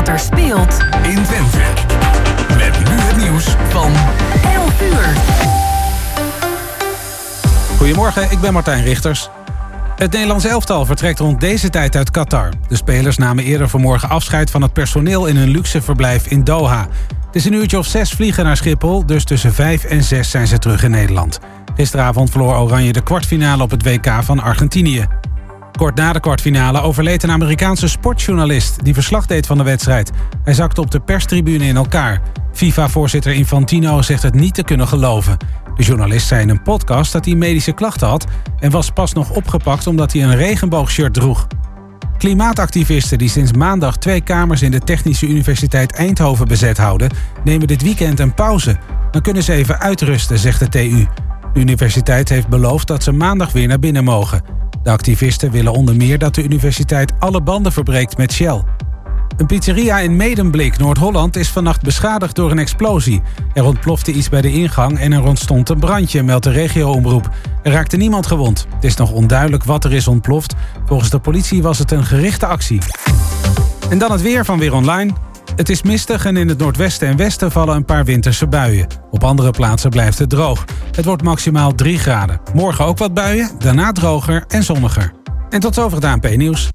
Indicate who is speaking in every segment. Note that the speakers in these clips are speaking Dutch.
Speaker 1: wat er speelt
Speaker 2: in Twente. Met nu het nieuws van
Speaker 1: 11 uur.
Speaker 3: Goedemorgen, ik ben Martijn Richters. Het Nederlands elftal vertrekt rond deze tijd uit Qatar. De spelers namen eerder vanmorgen afscheid van het personeel in hun luxe verblijf in Doha. Het is een uurtje of zes vliegen naar Schiphol, dus tussen vijf en zes zijn ze terug in Nederland. Gisteravond verloor Oranje de kwartfinale op het WK van Argentinië. Kort na de kwartfinale overleed een Amerikaanse sportjournalist... die verslag deed van de wedstrijd. Hij zakte op de perstribune in elkaar. FIFA-voorzitter Infantino zegt het niet te kunnen geloven. De journalist zei in een podcast dat hij medische klachten had... en was pas nog opgepakt omdat hij een regenboogshirt droeg. Klimaatactivisten die sinds maandag twee kamers in de Technische Universiteit Eindhoven bezet houden... nemen dit weekend een pauze. Dan kunnen ze even uitrusten, zegt de TU. De universiteit heeft beloofd dat ze maandag weer naar binnen mogen. De activisten willen onder meer dat de universiteit alle banden verbreekt met Shell. Een pizzeria in Medemblik, Noord-Holland, is vannacht beschadigd door een explosie. Er ontplofte iets bij de ingang en er ontstond een brandje, meldt de regioomroep. Er raakte niemand gewond. Het is nog onduidelijk wat er is ontploft. Volgens de politie was het een gerichte actie. En dan het weer van Weer Online. Het is mistig en in het noordwesten en westen vallen een paar winterse buien. Op andere plaatsen blijft het droog. Het wordt maximaal 3 graden. Morgen ook wat buien, daarna droger en zonniger. En tot zover het ANP-nieuws.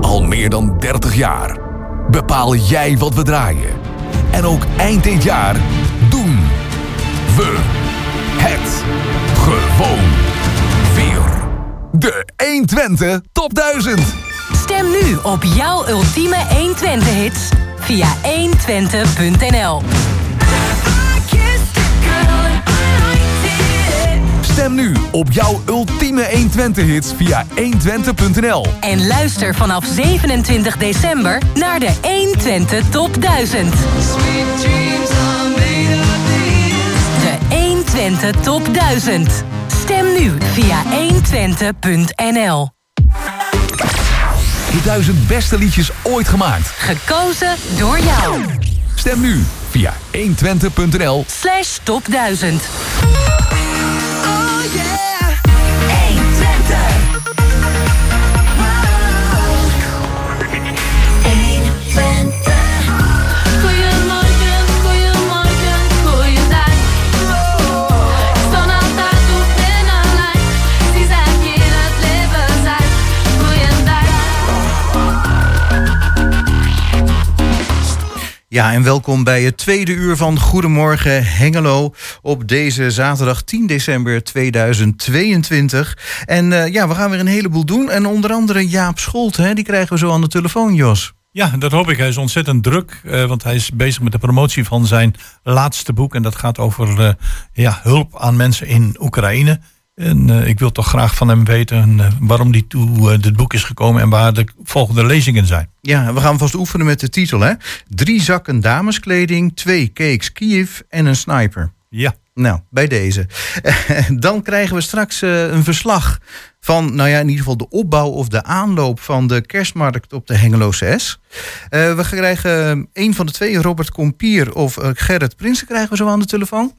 Speaker 2: Al meer dan 30 jaar bepaal jij wat we draaien. En ook eind dit jaar doen we het gewoon weer. De 120 Top 1000.
Speaker 1: Stem nu op jouw ultieme 120-hits via 120.nl.
Speaker 2: Stem nu op jouw ultieme 120-hits via 120.nl.
Speaker 1: En luister vanaf 27 december naar de 120 Top 1000. De 120 Top 1000. Stem nu via 120.nl.
Speaker 2: De duizend beste liedjes ooit gemaakt.
Speaker 1: Gekozen door jou.
Speaker 2: Stem nu via 120.nl.
Speaker 1: Slash top 1000.
Speaker 4: Ja, en welkom bij het tweede uur van Goedemorgen Hengelo op deze zaterdag 10 december 2022. En eh, ja, we gaan weer een heleboel doen. En onder andere Jaap Scholt, hè, die krijgen we zo aan de telefoon, Jos.
Speaker 5: Ja, dat hoop ik. Hij is ontzettend druk, eh, want hij is bezig met de promotie van zijn laatste boek. En dat gaat over eh, ja, hulp aan mensen in Oekraïne. En eh, ik wil toch graag van hem weten eh, waarom die toe eh, dit boek is gekomen en waar de volgende lezingen zijn.
Speaker 4: Ja, we gaan vast oefenen met de titel, hè. Drie zakken dameskleding, twee cakes Kiev en een sniper.
Speaker 5: Ja,
Speaker 4: Nou, bij deze. Dan krijgen we straks een verslag van, nou ja, in ieder geval de opbouw of de aanloop van de kerstmarkt op de Hengeloze S. We krijgen een van de twee, Robert Kompier of Gerrit Prinsen, krijgen we zo aan de telefoon.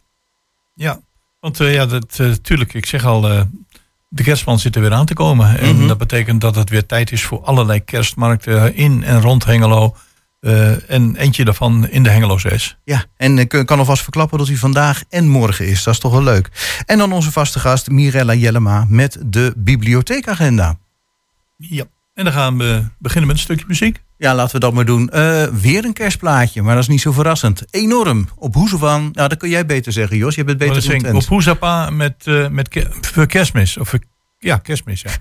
Speaker 5: ja. Want eh, ja, dat, eh, ik zeg al, eh, de kerstman zit er weer aan te komen. En
Speaker 4: Mhm.
Speaker 5: dat betekent dat het weer tijd is voor allerlei kerstmarkten in en rond Hengelo. En eentje daarvan in de Hengeloze S.
Speaker 4: Ja, en ik kan alvast verklappen dat hij vandaag en morgen is. Dat is toch wel leuk. En dan onze vaste gast Mirella Jellema met de bibliotheekagenda.
Speaker 5: Ja. En dan gaan we beginnen met een stukje muziek.
Speaker 4: Ja, laten we dat maar doen. Eh, weer een kerstplaatje, maar dat is niet zo verrassend. Enorm. Op Hoezevan. Nou, dat kun jij beter zeggen, Jos. Je bent beter
Speaker 5: ik
Speaker 4: content.
Speaker 5: op Hoezapa met, eh, met ke- voor kerstmis. Of, ja, kerstmis, ja.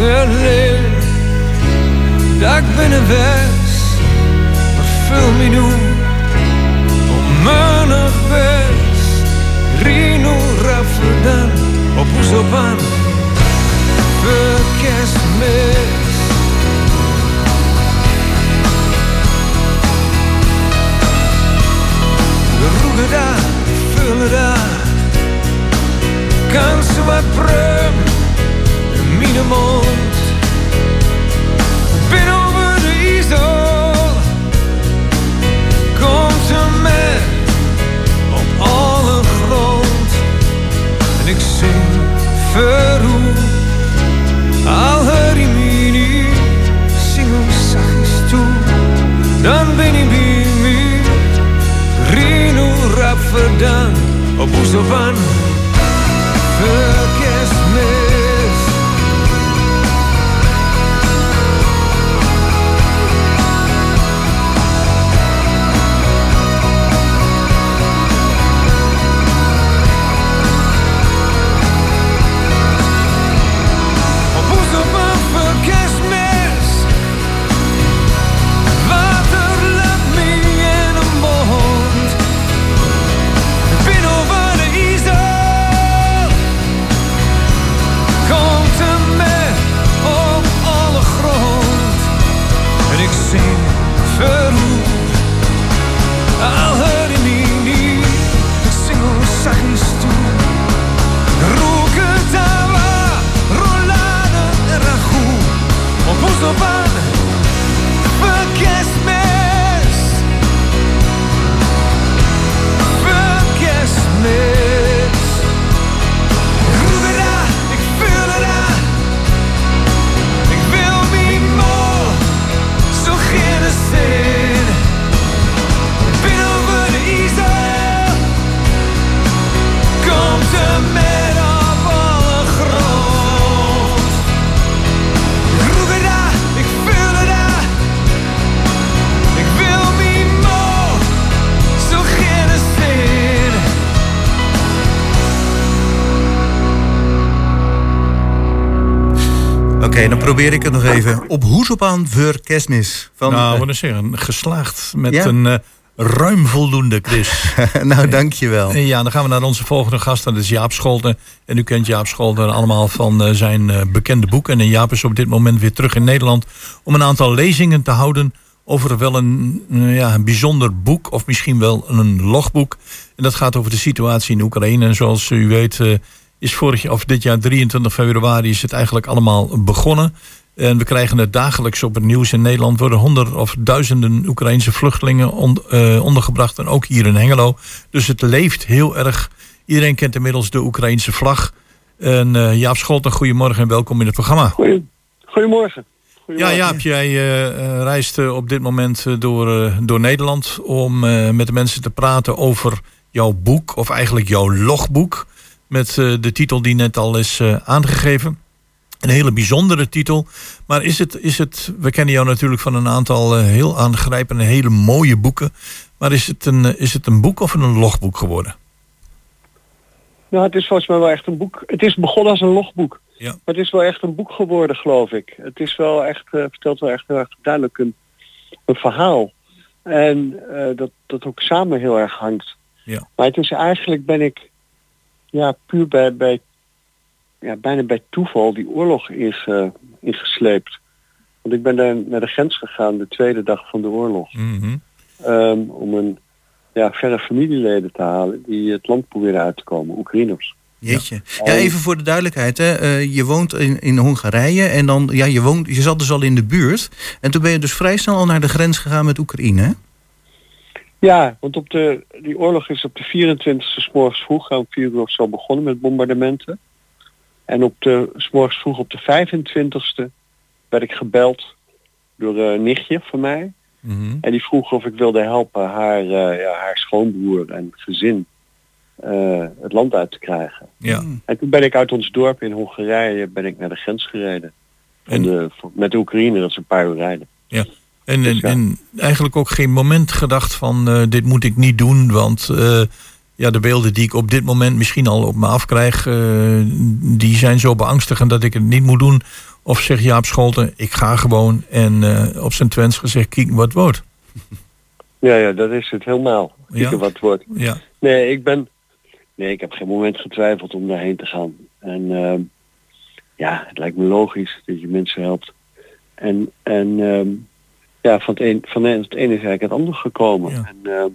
Speaker 6: het. Dat ik binnen was, maar vul me nu op mijn best. Rino Rafadan, op onze Oesopan, verkeersmis. vullen daar, kansen wat prem mond Ben over de isel Kom ze met op alle grond. En ik zing verroer Al niet Zing hem zachtjes toe. Dan ben ik bij Rino rap verdaan Op Oeselban Verkeersmis
Speaker 4: probeer ik het nog even. Op Hoesopaan voor kerstmis. Van,
Speaker 5: nou,
Speaker 4: eh,
Speaker 5: wat is zeggen, geslaagd met
Speaker 4: Ja?
Speaker 5: een eh, ruim voldoende, Chris.
Speaker 4: nou, dankjewel.
Speaker 5: En ja, dan gaan we naar onze volgende gast, dat is Jaap Scholten. En u kent Jaap Scholten allemaal van eh, zijn bekende boek. En Jaap is op dit moment weer terug in Nederland om een aantal lezingen te houden over wel een, ja, een bijzonder boek, of misschien wel een logboek. En dat gaat over de situatie in Oekraïne. En zoals u weet is vorig jaar, of dit jaar 23 februari is het eigenlijk allemaal begonnen. En we krijgen het dagelijks op het nieuws in Nederland. Worden honderden of duizenden Oekraïnse vluchtelingen on- eh, ondergebracht. En ook hier in Hengelo. Dus het leeft heel erg. Iedereen kent inmiddels de Oekraïnse vlag. En eh, Jaap Scholten, goedemorgen en welkom in het programma.
Speaker 7: Goedemorgen.
Speaker 5: Ja. Jaap, jij eh, reist op dit moment door, door Nederland om met de mensen te praten over jouw boek, of eigenlijk jouw logboek, met eh, de titel die net al is eh, aangegeven. Een hele bijzondere titel. Maar is het, is het, we kennen jou natuurlijk van een aantal eh, heel aangrijpende, hele mooie boeken. Maar is het, een, is het een boek of een logboek geworden?
Speaker 7: Nou, het is volgens mij wel echt een boek. Het is begonnen als een logboek.
Speaker 5: Ja.
Speaker 7: Maar het is wel echt een boek geworden, geloof ik. Het is wel echt, eh, vertelt wel echt heel erg duidelijk een, een verhaal. En dat, dat ook samen heel erg hangt.
Speaker 5: Ja.
Speaker 7: Maar het is eigenlijk ben ik ja, puur bij, bij ja, bijna bij toeval die oorlog inge, ingesleept. Want ik ben daar naar de grens gegaan de tweede dag van de oorlog.
Speaker 5: Mhm.
Speaker 7: ehm, om een ja, verre familieleden te halen die het land proberen uit te komen, Oekraïners.
Speaker 4: Jeetje. Ja, even voor de duidelijkheid. Hè. Eh, je woont in, in Hongarije en dan, ja, je, woont, je zat dus al in de buurt. En toen ben je dus vrij snel al naar de grens gegaan met Oekraïne.
Speaker 7: Ja, want op de, die oorlog is op de 24e s morgens vroeg, om 4 uur of zo begonnen met bombardementen. En op de s morgens vroeg op de 25e werd ik gebeld door een nichtje van mij.
Speaker 5: Mhm.
Speaker 7: En die vroeg of ik wilde helpen haar, eh, ja, haar schoonbroer en gezin eh, het land uit te krijgen.
Speaker 5: Ja.
Speaker 7: En toen ben ik uit ons dorp in Hongarije ben ik naar de grens gereden.
Speaker 5: En-
Speaker 7: En, de, met de Oekraïne, dat is een paar uur rijden.
Speaker 5: Ja. En,
Speaker 7: Dus
Speaker 5: en, eigenlijk ook geen moment gedacht van eh, dit moet ik niet doen, want eh, ja, de beelden die ik op dit moment misschien al op me afkrijg, eh, die zijn zo beangstigend dat ik het niet moet doen. Of zeg Jaap Scholten, ik ga gewoon en op zijn Twents gezegd, kijk wat wordt.
Speaker 7: Ja, ja, dat is het helemaal.
Speaker 5: Ja.
Speaker 7: Kijken wat wordt.
Speaker 5: Ja,
Speaker 7: Nee, ik ben. Nee, ik heb geen moment getwijfeld om daarheen te gaan. En ja, het lijkt me logisch dat je mensen helpt. En, en ehm, ja, van het, een, van het ene is eigenlijk het andere gekomen.
Speaker 5: Ja.
Speaker 7: En ehm,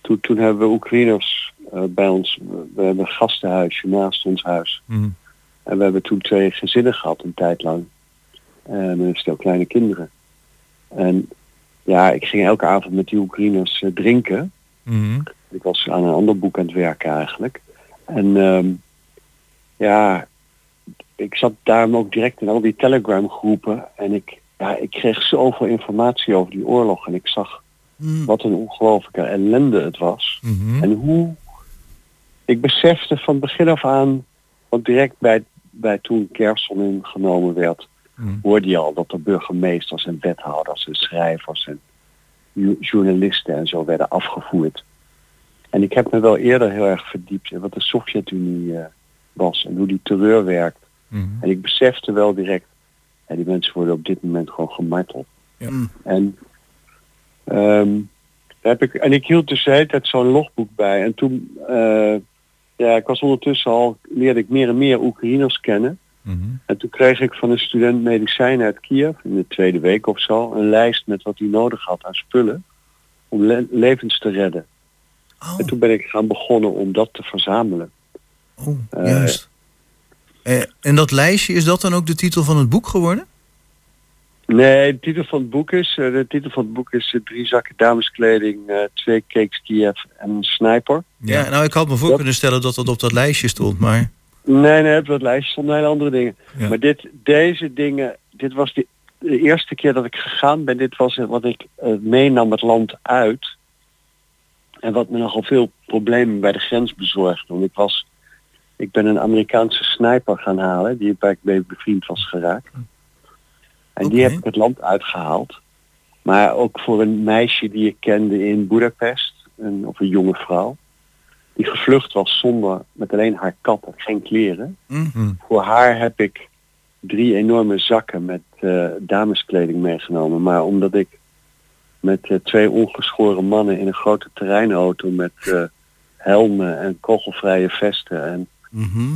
Speaker 7: toen, toen hebben we Oekraïners eh, bij ons. We hebben een gastenhuisje naast ons huis.
Speaker 5: Mhm.
Speaker 7: En we hebben toen twee gezinnen gehad een tijd lang. En een stel kleine kinderen. En ja, ik ging elke avond met die Oekraïners eh, drinken.
Speaker 5: Mhm.
Speaker 7: Ik was aan een ander boek aan het werken eigenlijk. En ehm, ja, ik zat daarom ook direct in al die Telegram groepen. En ik, ja, ik kreeg zoveel informatie over die oorlog. En ik zag
Speaker 4: Mm.
Speaker 7: wat een ongelooflijke ellende het was.
Speaker 5: Mhm.
Speaker 7: En hoe ik besefte van begin af aan, want direct bij, bij toen Kerson ingenomen werd,
Speaker 5: Mhm.
Speaker 7: hoorde je al dat er burgemeesters en wethouders en schrijvers en journalisten en zo werden afgevoerd. En ik heb me wel eerder heel erg verdiept in wat de Sovjet-Unie eh, was en hoe die terreur werkt.
Speaker 5: Mhm.
Speaker 7: En ik besefte wel direct, ja, die mensen worden op dit moment gewoon gemarteld.
Speaker 5: Ja.
Speaker 4: Mm.
Speaker 7: En, ehm, daar heb ik, en ik hield dus de hele tijd zo'n logboek bij. En toen, eh, ja, ik was ondertussen al, leerde ik meer en meer Oekraïners kennen.
Speaker 5: Mhm.
Speaker 7: En toen kreeg ik van een student medicijnen uit Kiev, in de tweede week of zo, een lijst met wat hij nodig had aan spullen om le- levens te redden.
Speaker 4: Oh,
Speaker 7: En toen ben ik gaan begonnen om dat te verzamelen.
Speaker 4: oh,
Speaker 7: eh,
Speaker 4: juist. Eh, en dat lijstje, is dat dan ook de titel van het boek geworden?
Speaker 7: Nee, de titel van het boek is, eh, de titel van het boek is eh, drie zakken dameskleding, eh, twee cakes Kiev en een sniper.
Speaker 4: Ja. nou, ik had me voor
Speaker 7: Dat-
Speaker 4: kunnen stellen dat dat op dat lijstje stond, maar...
Speaker 7: Nee, nee, op dat lijstje stonden hele andere dingen.
Speaker 5: Ja.
Speaker 7: Maar dit, deze dingen, dit was de, de eerste keer dat ik gegaan ben. Dit was wat ik eh, meenam het land uit. En wat me nogal veel problemen bij de grens bezorgde. Want ik was, ik ben een Amerikaanse sniper gaan halen, die waar ik mee bevriend was geraakt. En die heb ik het land uitgehaald. Maar ook voor een meisje die ik kende in Budapest, een, of een jonge vrouw, die gevlucht was zonder, met alleen haar kat en geen kleren.
Speaker 4: Mhm.
Speaker 7: Voor haar heb ik drie enorme zakken met eh, dameskleding meegenomen. Maar omdat ik met eh, twee ongeschoren mannen in een grote terreinauto met eh, helmen en kogelvrije vesten en
Speaker 4: Mhm.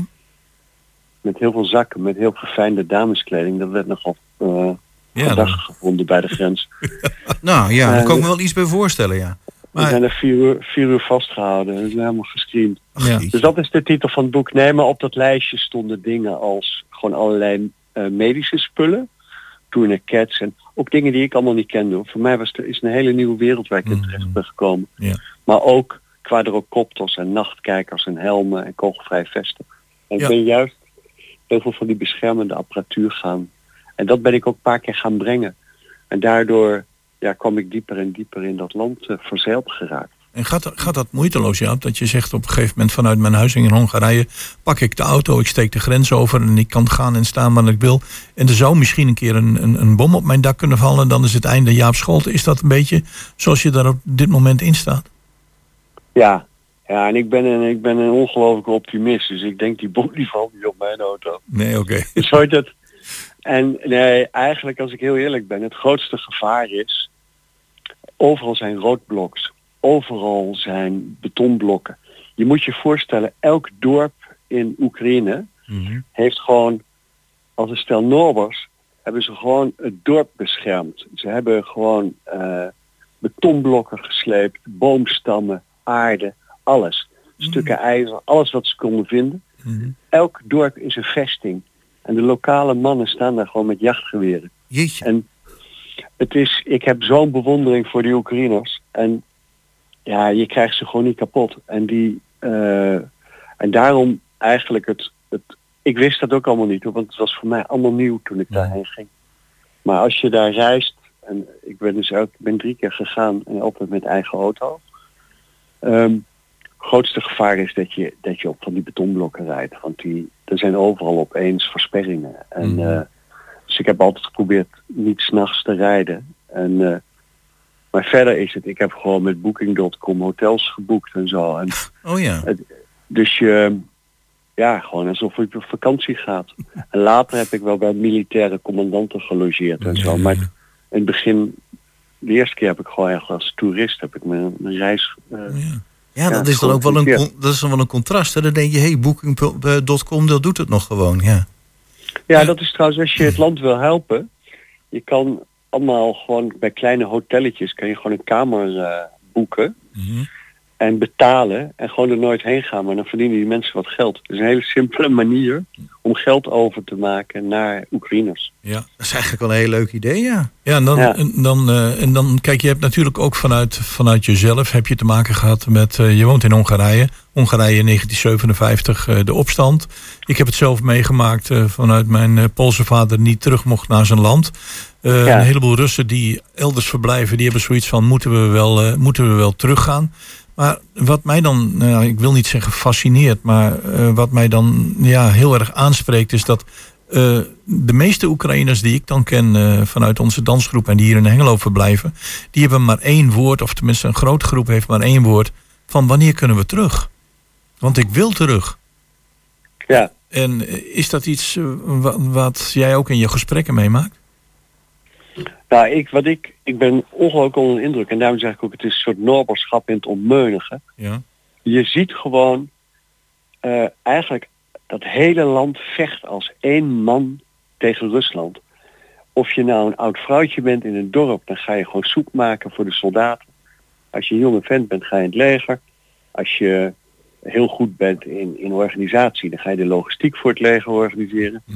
Speaker 7: met heel veel zakken, met heel verfijnde dameskleding, dat werd nogal eh
Speaker 5: Ja, dan-
Speaker 7: gevonden bij de grens.
Speaker 4: Nou ja, daar kan ik me wel iets bij voorstellen, ja.
Speaker 7: We
Speaker 4: Maar,
Speaker 7: zijn er vier uur, vier uur vastgehouden en we zijn helemaal gescreend.
Speaker 5: Ja.
Speaker 7: Dus dat is de titel van het boek. Nee, maar op dat lijstje stonden dingen als gewoon allerlei eh, medische spullen. Tourniquets en ook dingen die ik allemaal niet kende. hoor. Voor mij was het is een hele nieuwe wereld waar ik in
Speaker 5: Mhm.
Speaker 7: terecht ben gekomen.
Speaker 5: Ja.
Speaker 7: Maar ook quadrocopters en nachtkijkers en helmen en kogelvrij vesten. En
Speaker 5: Ja.
Speaker 7: ik ben juist heel veel van die beschermende apparatuur gaan. En dat ben ik ook een paar keer gaan brengen. En daardoor ja, kwam ik dieper en dieper in dat land eh, verzeild geraakt.
Speaker 5: En gaat, dat- gaat dat moeiteloos, Jaap? Dat je zegt op een gegeven moment vanuit mijn huis in Hongarije... pak ik de auto, ik steek de grens over en ik kan gaan en staan waar ik wil. En er zou misschien een keer een, een, een bom op mijn dak kunnen vallen... dan is het einde Jaap Scholte. Is dat een beetje zoals je daar op dit moment in staat?
Speaker 7: Ja, ja en ik ben een, ik ben een ongelooflijke optimist. Dus ik denk die bom die valt niet op mijn auto.
Speaker 5: Nee, oké.
Speaker 7: Hoort het. En nee, eigenlijk als ik heel eerlijk ben, het grootste gevaar is... overal zijn roodbloks. Overal zijn betonblokken. Je moet je voorstellen, elk dorp in Oekraïne
Speaker 5: Mhm.
Speaker 7: heeft gewoon, als een stel Norbers, hebben ze gewoon het dorp beschermd. Ze hebben gewoon eh, betonblokken gesleept, boomstammen, aarde, alles. Stukken ijzer, alles wat ze konden vinden.
Speaker 5: Mhm.
Speaker 7: Elk dorp is een vesting. En de lokale mannen staan daar gewoon met jachtgeweren.
Speaker 4: Jeetje.
Speaker 7: En het is, ik heb zo'n bewondering voor die Oekraïners. En ja, je krijgt ze gewoon niet kapot. En die, eh, en daarom eigenlijk het, het, ik wist dat ook allemaal niet, hoor, want het was voor mij allemaal nieuw toen ik
Speaker 5: Ja.
Speaker 7: daarheen ging. Maar als je daar reist, en ik ben dus ook, ik ben drie keer gegaan en altijd met eigen auto. Ehm, grootste gevaar is dat je, dat je op van die betonblokken rijdt. Want die, er zijn overal opeens versperringen. En,
Speaker 5: Mhm.
Speaker 7: eh, dus ik heb altijd geprobeerd niet s'nachts te rijden. En, eh, maar verder is het, ik heb gewoon met booking.com hotels geboekt en zo. En,
Speaker 4: Oh ja.
Speaker 7: dus je, ja, gewoon alsof je op vakantie gaat. En later heb ik wel bij militaire commandanten gelogeerd en zo. Maar in het begin, de eerste keer heb ik gewoon echt als toerist heb ik mijn, mijn reis eh,
Speaker 5: Ja.
Speaker 4: Ja, dat
Speaker 7: Ja,
Speaker 4: is dan ook wel een, dat is dan wel een contrast. Hè? Dan denk je, hey, booking.com, dat doet het nog gewoon. Ja.
Speaker 7: Ja, dat is trouwens als je het land wil helpen. Je kan allemaal gewoon bij kleine hotelletjes kan je gewoon een kamer eh, boeken.
Speaker 5: Mhm.
Speaker 7: En betalen en gewoon er nooit heen gaan, maar dan verdienen die mensen wat geld. Het is een hele simpele manier om geld over te maken naar Oekraïners.
Speaker 5: Ja.
Speaker 4: Dat is eigenlijk wel een heel leuk idee, ja.
Speaker 5: Ja, en dan,
Speaker 7: Ja.
Speaker 5: En dan, eh, en dan, kijk, je hebt natuurlijk ook vanuit, vanuit jezelf heb je te maken gehad met, eh, je woont in Hongarije, Hongarije in 1957, eh, de opstand. Ik heb het zelf meegemaakt vanuit mijn Poolse vader niet terug mocht naar zijn land.
Speaker 7: Ja.
Speaker 5: Een heleboel Russen die elders verblijven, die hebben zoiets van, moeten we wel, moeten we wel teruggaan? Maar wat mij dan, nou, ik wil niet zeggen fascineert, maar eh, wat mij dan ja, heel erg aanspreekt is dat eh, de meeste Oekraïners die ik dan ken eh, vanuit onze dansgroep en die hier in Hengelo verblijven, die hebben maar één woord, of tenminste een grote groep heeft maar één woord, van wanneer kunnen we terug? Want ik wil terug.
Speaker 7: Ja,
Speaker 5: En is dat iets wa- wat jij ook in je gesprekken meemaakt?
Speaker 7: Nou, ik, wat ik, ik ben ongelooflijk onder de indruk. En daarom zeg ik ook, het is een soort noberschap in het onmeunige.
Speaker 5: Ja.
Speaker 7: Je ziet gewoon eh, eigenlijk dat hele land vecht als één man tegen Rusland. Of je nou een oud vrouwtje bent in een dorp, dan ga je gewoon soep maken voor de soldaten. Als je een jonge vent bent, ga je in het leger. Als je heel goed bent in, in organisatie, dan ga je de logistiek voor het leger organiseren.
Speaker 5: Hm.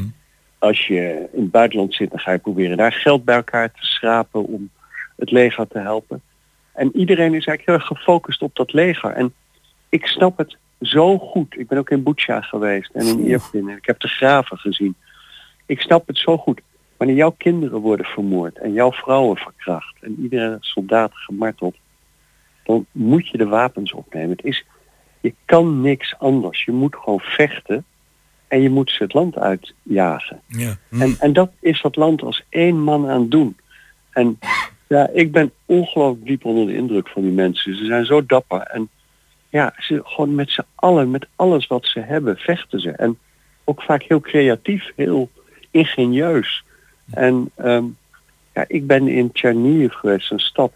Speaker 7: Als je in het buitenland zit, dan ga je proberen daar geld bij elkaar te schrapen om het leger te helpen. En iedereen is eigenlijk heel erg gefocust op dat leger. En ik snap het zo goed. Ik ben ook in Butsja geweest en in Irpin en ik heb de graven gezien. Ik snap het zo goed. Wanneer jouw kinderen worden vermoord en jouw vrouwen verkracht en iedere soldaat gemarteld, dan moet je de wapens opnemen. Het is, je kan niks anders. Je moet gewoon vechten en je moet ze het land uitjagen.
Speaker 5: Ja.
Speaker 7: En, en dat is dat land als één man aan het doen. En ja, ik ben ongelooflijk diep onder de indruk van die mensen. Ze zijn zo dapper. En ja, ze gewoon met z'n allen, met alles wat ze hebben, vechten ze. En ook vaak heel creatief, heel ingenieus. En ehm, ja, ik ben in Chernihiv geweest, een stad.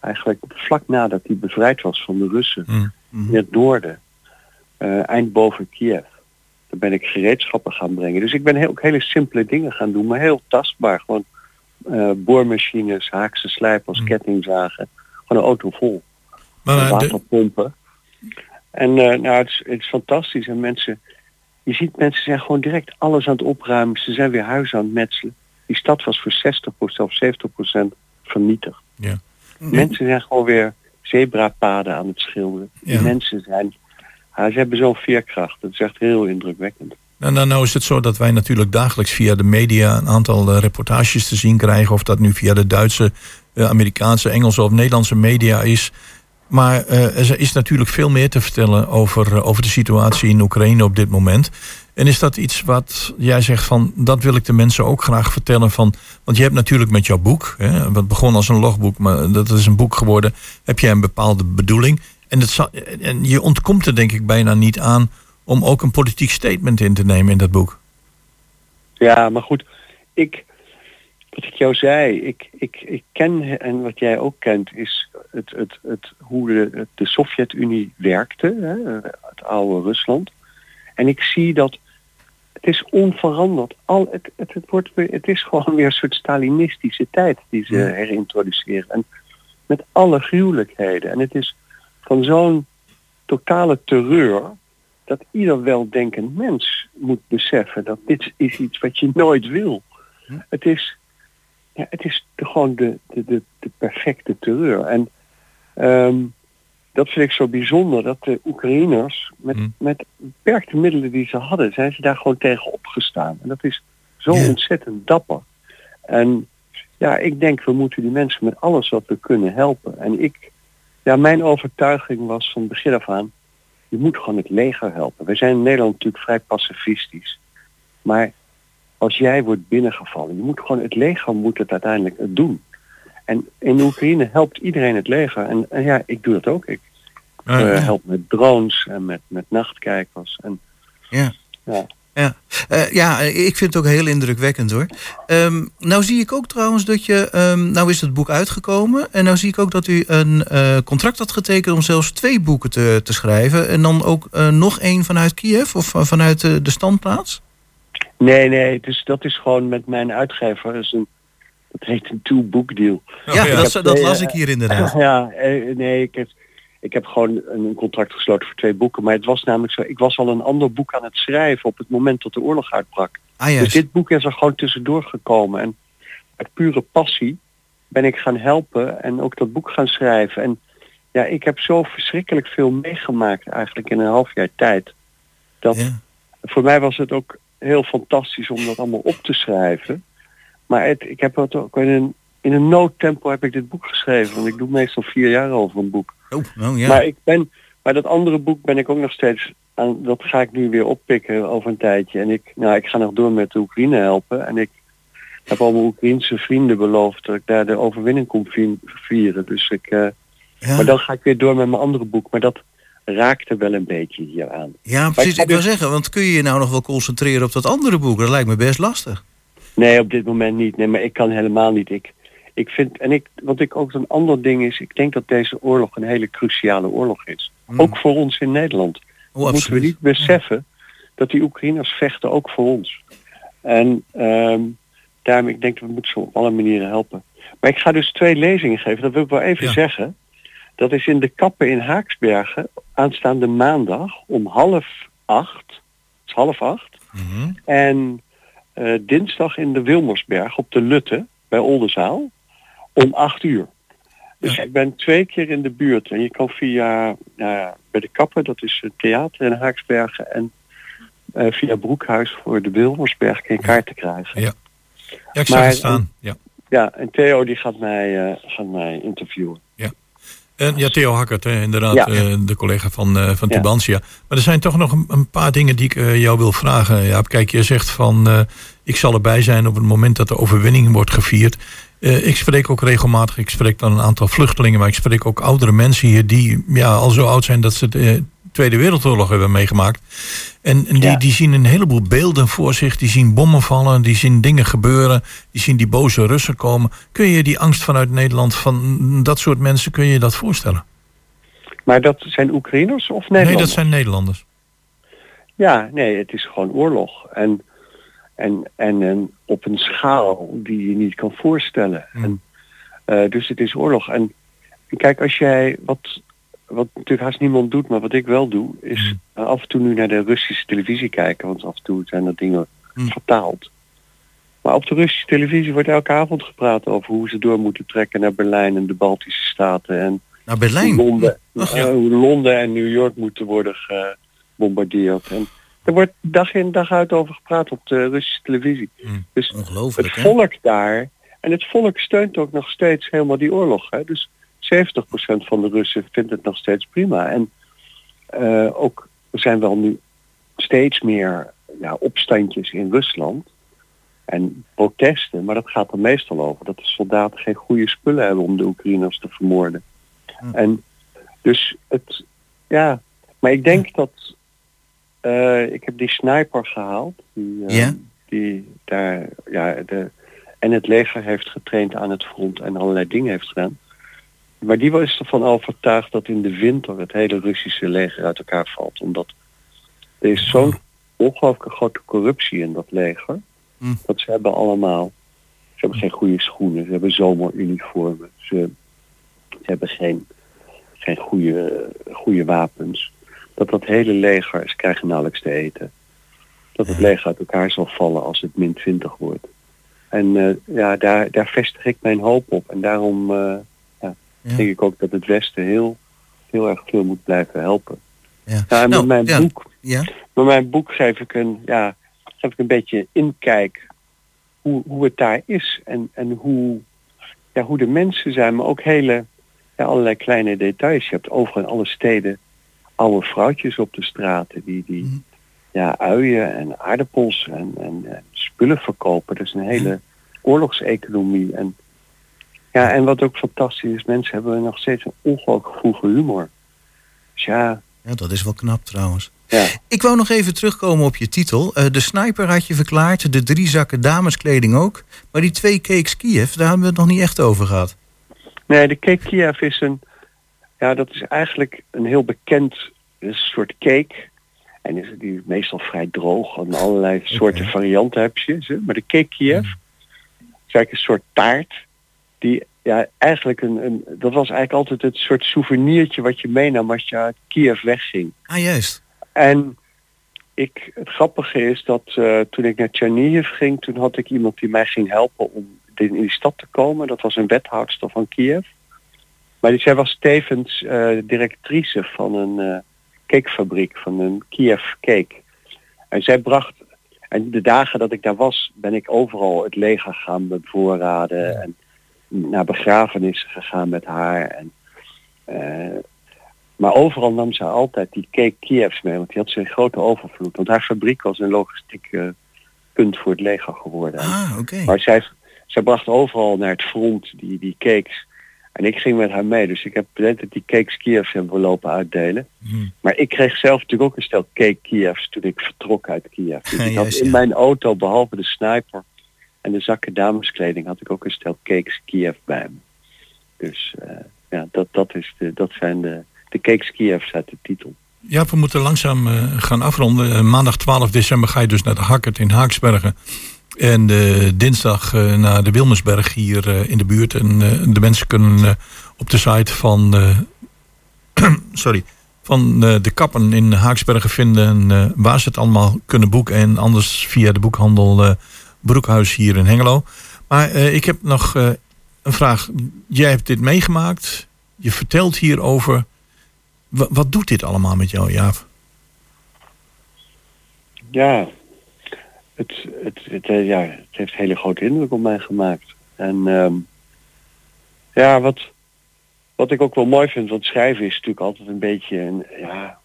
Speaker 7: Eigenlijk vlak nadat die bevrijd was van de Russen.
Speaker 5: Hm.
Speaker 7: In het noorden. eh, eind boven Kiev. Daar ben ik gereedschappen gaan brengen. Dus ik ben heel, ook hele simpele dingen gaan doen, maar heel tastbaar. Gewoon eh, boormachines, haakse slijpers,
Speaker 5: Mm.
Speaker 7: kettingzagen. Gewoon een auto vol.
Speaker 5: Maar eh, de-
Speaker 7: waterpompen. En eh, nou, het is, het is fantastisch. En mensen, je ziet mensen zijn gewoon direct alles aan het opruimen. Ze zijn weer huizen aan het metselen. Die stad was voor 60% of 70% vernietigd.
Speaker 5: Ja.
Speaker 7: Mensen zijn gewoon weer zebrapaden aan het schilderen.
Speaker 5: Ja.
Speaker 7: mensen zijn, ja, ze hebben zo'n veerkracht. Dat is echt heel indrukwekkend.
Speaker 5: Nou, nou, nou is het zo dat wij natuurlijk dagelijks via de media een aantal eh, reportages te zien krijgen. Of dat nu via de Duitse, eh, Amerikaanse, Engelse of Nederlandse media is. Maar eh, er is natuurlijk veel meer te vertellen over, over de situatie in Oekraïne op dit moment. En is dat iets wat jij zegt van, dat wil ik de mensen ook graag vertellen van. Want je hebt natuurlijk met jouw boek, hè, wat begon als een logboek, maar dat is een boek geworden, heb jij een bepaalde bedoeling. En, zal, en je ontkomt er denk ik bijna niet aan om ook een politiek statement in te nemen in dat boek.
Speaker 7: Ja, maar goed, ik, wat ik jou zei, ik, ik, ik ken, en wat jij ook kent, is het, het, het, hoe de, de Sovjet-Unie werkte, hè, het oude Rusland. En ik zie dat het is onveranderd. Al, het, het, het, wordt weer, het is gewoon weer een soort Stalinistische tijd die ze herintroduceren. En met alle gruwelijkheden. En het is van zo'n totale terreur dat ieder weldenkend mens moet beseffen dat dit is iets wat je nooit wil. Het is, ja, het is de, gewoon de, de, de, de perfecte terreur. En ehm, dat vind ik zo bijzonder, dat de Oekraïners met,
Speaker 5: Hm.
Speaker 7: met beperkte middelen die ze hadden, zijn ze daar gewoon tegen opgestaan. En dat is zo
Speaker 5: Ja.
Speaker 7: ontzettend dapper. En ja, ik denk we moeten die mensen met alles wat we kunnen helpen. En ik, ja, mijn overtuiging was van begin af aan, je moet gewoon het leger helpen. We zijn in Nederland natuurlijk vrij pacifistisch. Maar als jij wordt binnengevallen, je moet gewoon het leger moet het uiteindelijk doen. En in Oekraïne helpt iedereen het leger. En, en ja, ik doe dat ook. Ik
Speaker 5: Ja,
Speaker 7: eh, help met drones en met, met nachtkijkers. En,
Speaker 4: Ja.
Speaker 7: Ja.
Speaker 4: Ja. Eh, ja, ik vind het ook heel indrukwekkend hoor. Ehm, nou zie ik ook trouwens dat je, ehm, nou is het boek uitgekomen en nou zie ik ook dat u een eh, contract had getekend om zelfs twee boeken te, te schrijven en dan ook eh, nog één vanuit Kiev of van- vanuit de standplaats.
Speaker 7: nee, nee, dus dat is gewoon met mijn uitgever. Dat, is een, dat heet een two-book deal.
Speaker 4: ja,
Speaker 5: ja.
Speaker 4: dat, dat las ik hier inderdaad.
Speaker 7: Ja, nee, ik heb, ik heb gewoon een, contract gesloten voor twee boeken. Maar het was namelijk zo, ik was al een ander boek aan het schrijven op het moment dat de oorlog uitbrak.
Speaker 4: Ah,
Speaker 7: Dus dit boek is er gewoon tussendoor gekomen. En uit pure passie ben ik gaan helpen en ook dat boek gaan schrijven. En ja, ik heb zo verschrikkelijk veel meegemaakt eigenlijk in een half jaar tijd. Dat
Speaker 4: Ja.
Speaker 7: voor mij was het ook heel fantastisch om dat allemaal op te schrijven. Maar het, ik heb het ook in een, in een noodtempo heb ik dit boek geschreven. Want ik doe meestal vier jaar over een boek.
Speaker 4: Oh, nou ja.
Speaker 7: Maar ik ben, maar dat andere boek ben ik ook nog steeds aan, dat ga ik nu weer oppikken over een tijdje. En ik, nou, ik ga nog door met de Oekraïne helpen. En ik heb al mijn Oekraïnse vrienden beloofd dat ik daar de overwinning kom vi- vieren. Dus ik, eh,
Speaker 4: ja.
Speaker 7: maar dan ga ik weer door met mijn andere boek. Maar dat raakte wel een beetje hier aan.
Speaker 4: ja, precies.
Speaker 7: ga
Speaker 4: Ik wil zeggen, want kun je je nou nog wel concentreren op dat andere boek? Dat lijkt me best lastig.
Speaker 7: Nee, op dit moment niet. Nee, maar ik kan helemaal niet. Ik, ik vind, en ik, wat ik ook een ander ding is, ik denk dat deze oorlog een hele cruciale oorlog is.
Speaker 4: Mm.
Speaker 7: Ook voor ons in Nederland.
Speaker 4: Oh,
Speaker 7: moeten we niet beseffen dat die Oekraïners vechten ook voor ons. En ehm, daarom, ik denk dat we moeten ze op alle manieren helpen. Maar ik ga dus twee lezingen geven, dat wil ik wel even
Speaker 5: Ja.
Speaker 7: zeggen. Dat is in de Kappen in Haaksbergen aanstaande maandag om half acht. Het is half acht.
Speaker 5: Mhm.
Speaker 7: En eh, dinsdag in de Wilmersberg op de Lutte bij Oldenzaal om acht uur. Dus
Speaker 5: Ja.
Speaker 7: ik ben twee keer in de buurt. En je kan via nou ja, bij de Kappen, dat is het theater in Haaksbergen. En eh, via Broekhuis voor de Wilmersberg kun je kaarten krijgen.
Speaker 5: Ja. Ja, ik zag
Speaker 7: Maar-
Speaker 5: het staan. Ja.
Speaker 7: Ja, en Theo die gaat mij, eh, gaat mij interviewen.
Speaker 5: En, ja, Theo Hakkert, hè, inderdaad,
Speaker 7: Ja.
Speaker 5: eh, de collega van, van
Speaker 7: Ja.
Speaker 5: Tubantia. Maar er zijn toch nog een, een paar dingen die ik jou wil vragen. Ja, kijk, je zegt van, ik zal erbij zijn op het moment dat de overwinning wordt gevierd. Eh, ik spreek ook regelmatig, ik spreek dan een aantal vluchtelingen, maar ik spreek ook oudere mensen hier die ja, al zo oud zijn dat ze de eh, Tweede Wereldoorlog hebben meegemaakt. En, en die,
Speaker 7: Ja.
Speaker 5: die zien een heleboel beelden voor zich, die zien bommen vallen, die zien dingen gebeuren, die zien die boze Russen komen. Kun je die angst vanuit Nederland van dat soort mensen, kun je je dat voorstellen?
Speaker 7: Maar dat zijn Oekraïners of Nederlanders?
Speaker 5: Nee, dat zijn Nederlanders.
Speaker 7: Ja, nee, het is gewoon oorlog. En, en, en, en op een schaal die je niet kan voorstellen.
Speaker 5: Hmm.
Speaker 7: En, eh, dus het is oorlog. En kijk, als jij, wat, wat natuurlijk haast niemand doet, maar wat ik wel doe, is
Speaker 5: Hmm.
Speaker 7: af en toe nu naar de Russische televisie kijken. Want af en toe zijn er dingen
Speaker 4: Hmm.
Speaker 7: vertaald. Maar op de Russische televisie wordt elke avond gepraat over hoe ze door moeten trekken naar Berlijn en de Baltische Staten. En
Speaker 4: Naar
Speaker 7: hoe
Speaker 4: Berlijn.
Speaker 7: Londen,
Speaker 4: Ach,
Speaker 7: eh, hoe Londen en New York moeten worden gebombardeerd. En er wordt dag in dag uit over gepraat op de Russische televisie.
Speaker 5: Mm.
Speaker 7: Dus het
Speaker 4: hè?
Speaker 7: volk daar, en het volk steunt ook nog steeds helemaal die oorlog. Hè? Dus 70% van de Russen vindt het nog steeds prima. En eh, ook er zijn wel nu steeds meer ja, opstandjes in Rusland en protesten, maar dat gaat er meestal over dat de soldaten geen goede spullen hebben om de Oekraïners te vermoorden.
Speaker 4: Hm.
Speaker 7: En dus het, ja, maar ik denk dat eh, ik heb die sniper gehaald, die, eh,
Speaker 4: Ja.
Speaker 7: die daar, ja, de, en het leger heeft getraind aan het front en allerlei dingen heeft gedaan. Maar die was ervan overtuigd dat in de winter het hele Russische leger uit elkaar valt. Omdat er is zo'n ongelooflijke grote corruptie in dat leger.
Speaker 4: Hm.
Speaker 7: Dat ze hebben allemaal, ze hebben geen goede schoenen, ze hebben zomeruniformen, ze, ze hebben geen, geen goede, goede wapens. Dat dat hele leger, ze krijgen nauwelijks te eten. Dat het leger uit elkaar zal vallen als het min 20 wordt. En eh, ja, daar, daar vestig ik mijn hoop op. En daarom eh, ja,
Speaker 4: Ja.
Speaker 7: denk ik ook dat het Westen heel, heel erg veel moet blijven helpen.
Speaker 4: Ja.
Speaker 7: En
Speaker 4: Nou,
Speaker 7: met mijn
Speaker 4: ja.
Speaker 7: boek
Speaker 4: Ja?
Speaker 7: met mijn boek geef ik een, ja, geef ik een beetje inkijk hoe, hoe het daar is en, en hoe, ja, hoe de mensen zijn, maar ook hele ja, allerlei kleine details. Je hebt overal in alle steden oude vrouwtjes op de straten die, die
Speaker 4: Mhm.
Speaker 7: ja, uien en aardappels en, en, en spullen verkopen. Dat is een hele oorlogseconomie. En, ja, en wat ook fantastisch is, mensen hebben nog steeds een ongelooflijk humor. Dus ja,
Speaker 4: ja, dat is wel knap trouwens.
Speaker 7: ja.
Speaker 4: Ik wou nog even terugkomen op je titel. Eh, de sniper had je verklaard, de drie zakken dameskleding ook. Maar die twee cakes Kiev, daar hebben we het nog niet echt over gehad.
Speaker 7: Nee, de cake Kiev is een, ja, dat is eigenlijk een heel bekend een soort cake. En is die meestal vrij droog en allerlei soorten varianten heb je. ze. Maar de cake Kiev is eigenlijk een soort taart die ja, eigenlijk een, een, dat was eigenlijk altijd het soort souvenirtje wat je meenam als je uit Kiev wegging.
Speaker 4: Ah, juist.
Speaker 7: En ik, het grappige is dat eh, toen ik naar Chernihiv ging, toen had ik iemand die mij ging helpen om in die stad te komen. Dat was een wethoudster van Kiev. Maar zij was tevens eh, directrice van een eh, cakefabriek, van een Kiev Cake. En zij bracht, en de dagen dat ik daar was, ben ik overal het leger gaan bevoorraden en naar begrafenissen gegaan met haar. En, eh, maar overal nam ze altijd die cake Kievs mee, want die had zo'n grote overvloed. Want haar fabriek was een logistiek punt voor het leger geworden.
Speaker 4: Ah, oké.
Speaker 7: Maar zij, zij bracht overal naar het front die, die cakes. En ik ging met haar mee, dus ik heb tijd die cakes Kievs hebben lopen uitdelen.
Speaker 4: Hmm.
Speaker 7: Maar ik kreeg zelf natuurlijk ook een stel cake Kievs toen ik vertrok uit Kiev. Dus ik had
Speaker 4: Juist,
Speaker 7: in
Speaker 4: ja.
Speaker 7: mijn auto, behalve de sniper en de zakken dameskleding, had ik ook een stel cakes Kiev bij me. Dus eh, ja, dat, dat, is de, dat zijn de, de cakes Kievs uit de titel.
Speaker 5: Ja, we moeten langzaam eh, gaan afronden. Eh, maandag 12 december ga je dus naar de Hakkert in Haaksbergen. En eh, dinsdag eh, naar de Wilmersberg hier eh, in de buurt. En de mensen kunnen op de site van, sorry, van de kappen in Haaksbergen vinden waar ze het allemaal kunnen boeken. En anders via de boekhandel Broekhuis hier in Hengelo. Maar ik heb nog een vraag. Jij hebt dit meegemaakt. Je vertelt hierover. Wa- wat doet dit allemaal met jou, Jaap?
Speaker 7: Ja, het, het, het, eh, ja, het heeft een hele grote indruk op mij gemaakt. En ehm, ja, wat, wat ik ook wel mooi vind, want schrijven is natuurlijk altijd een beetje een, ja,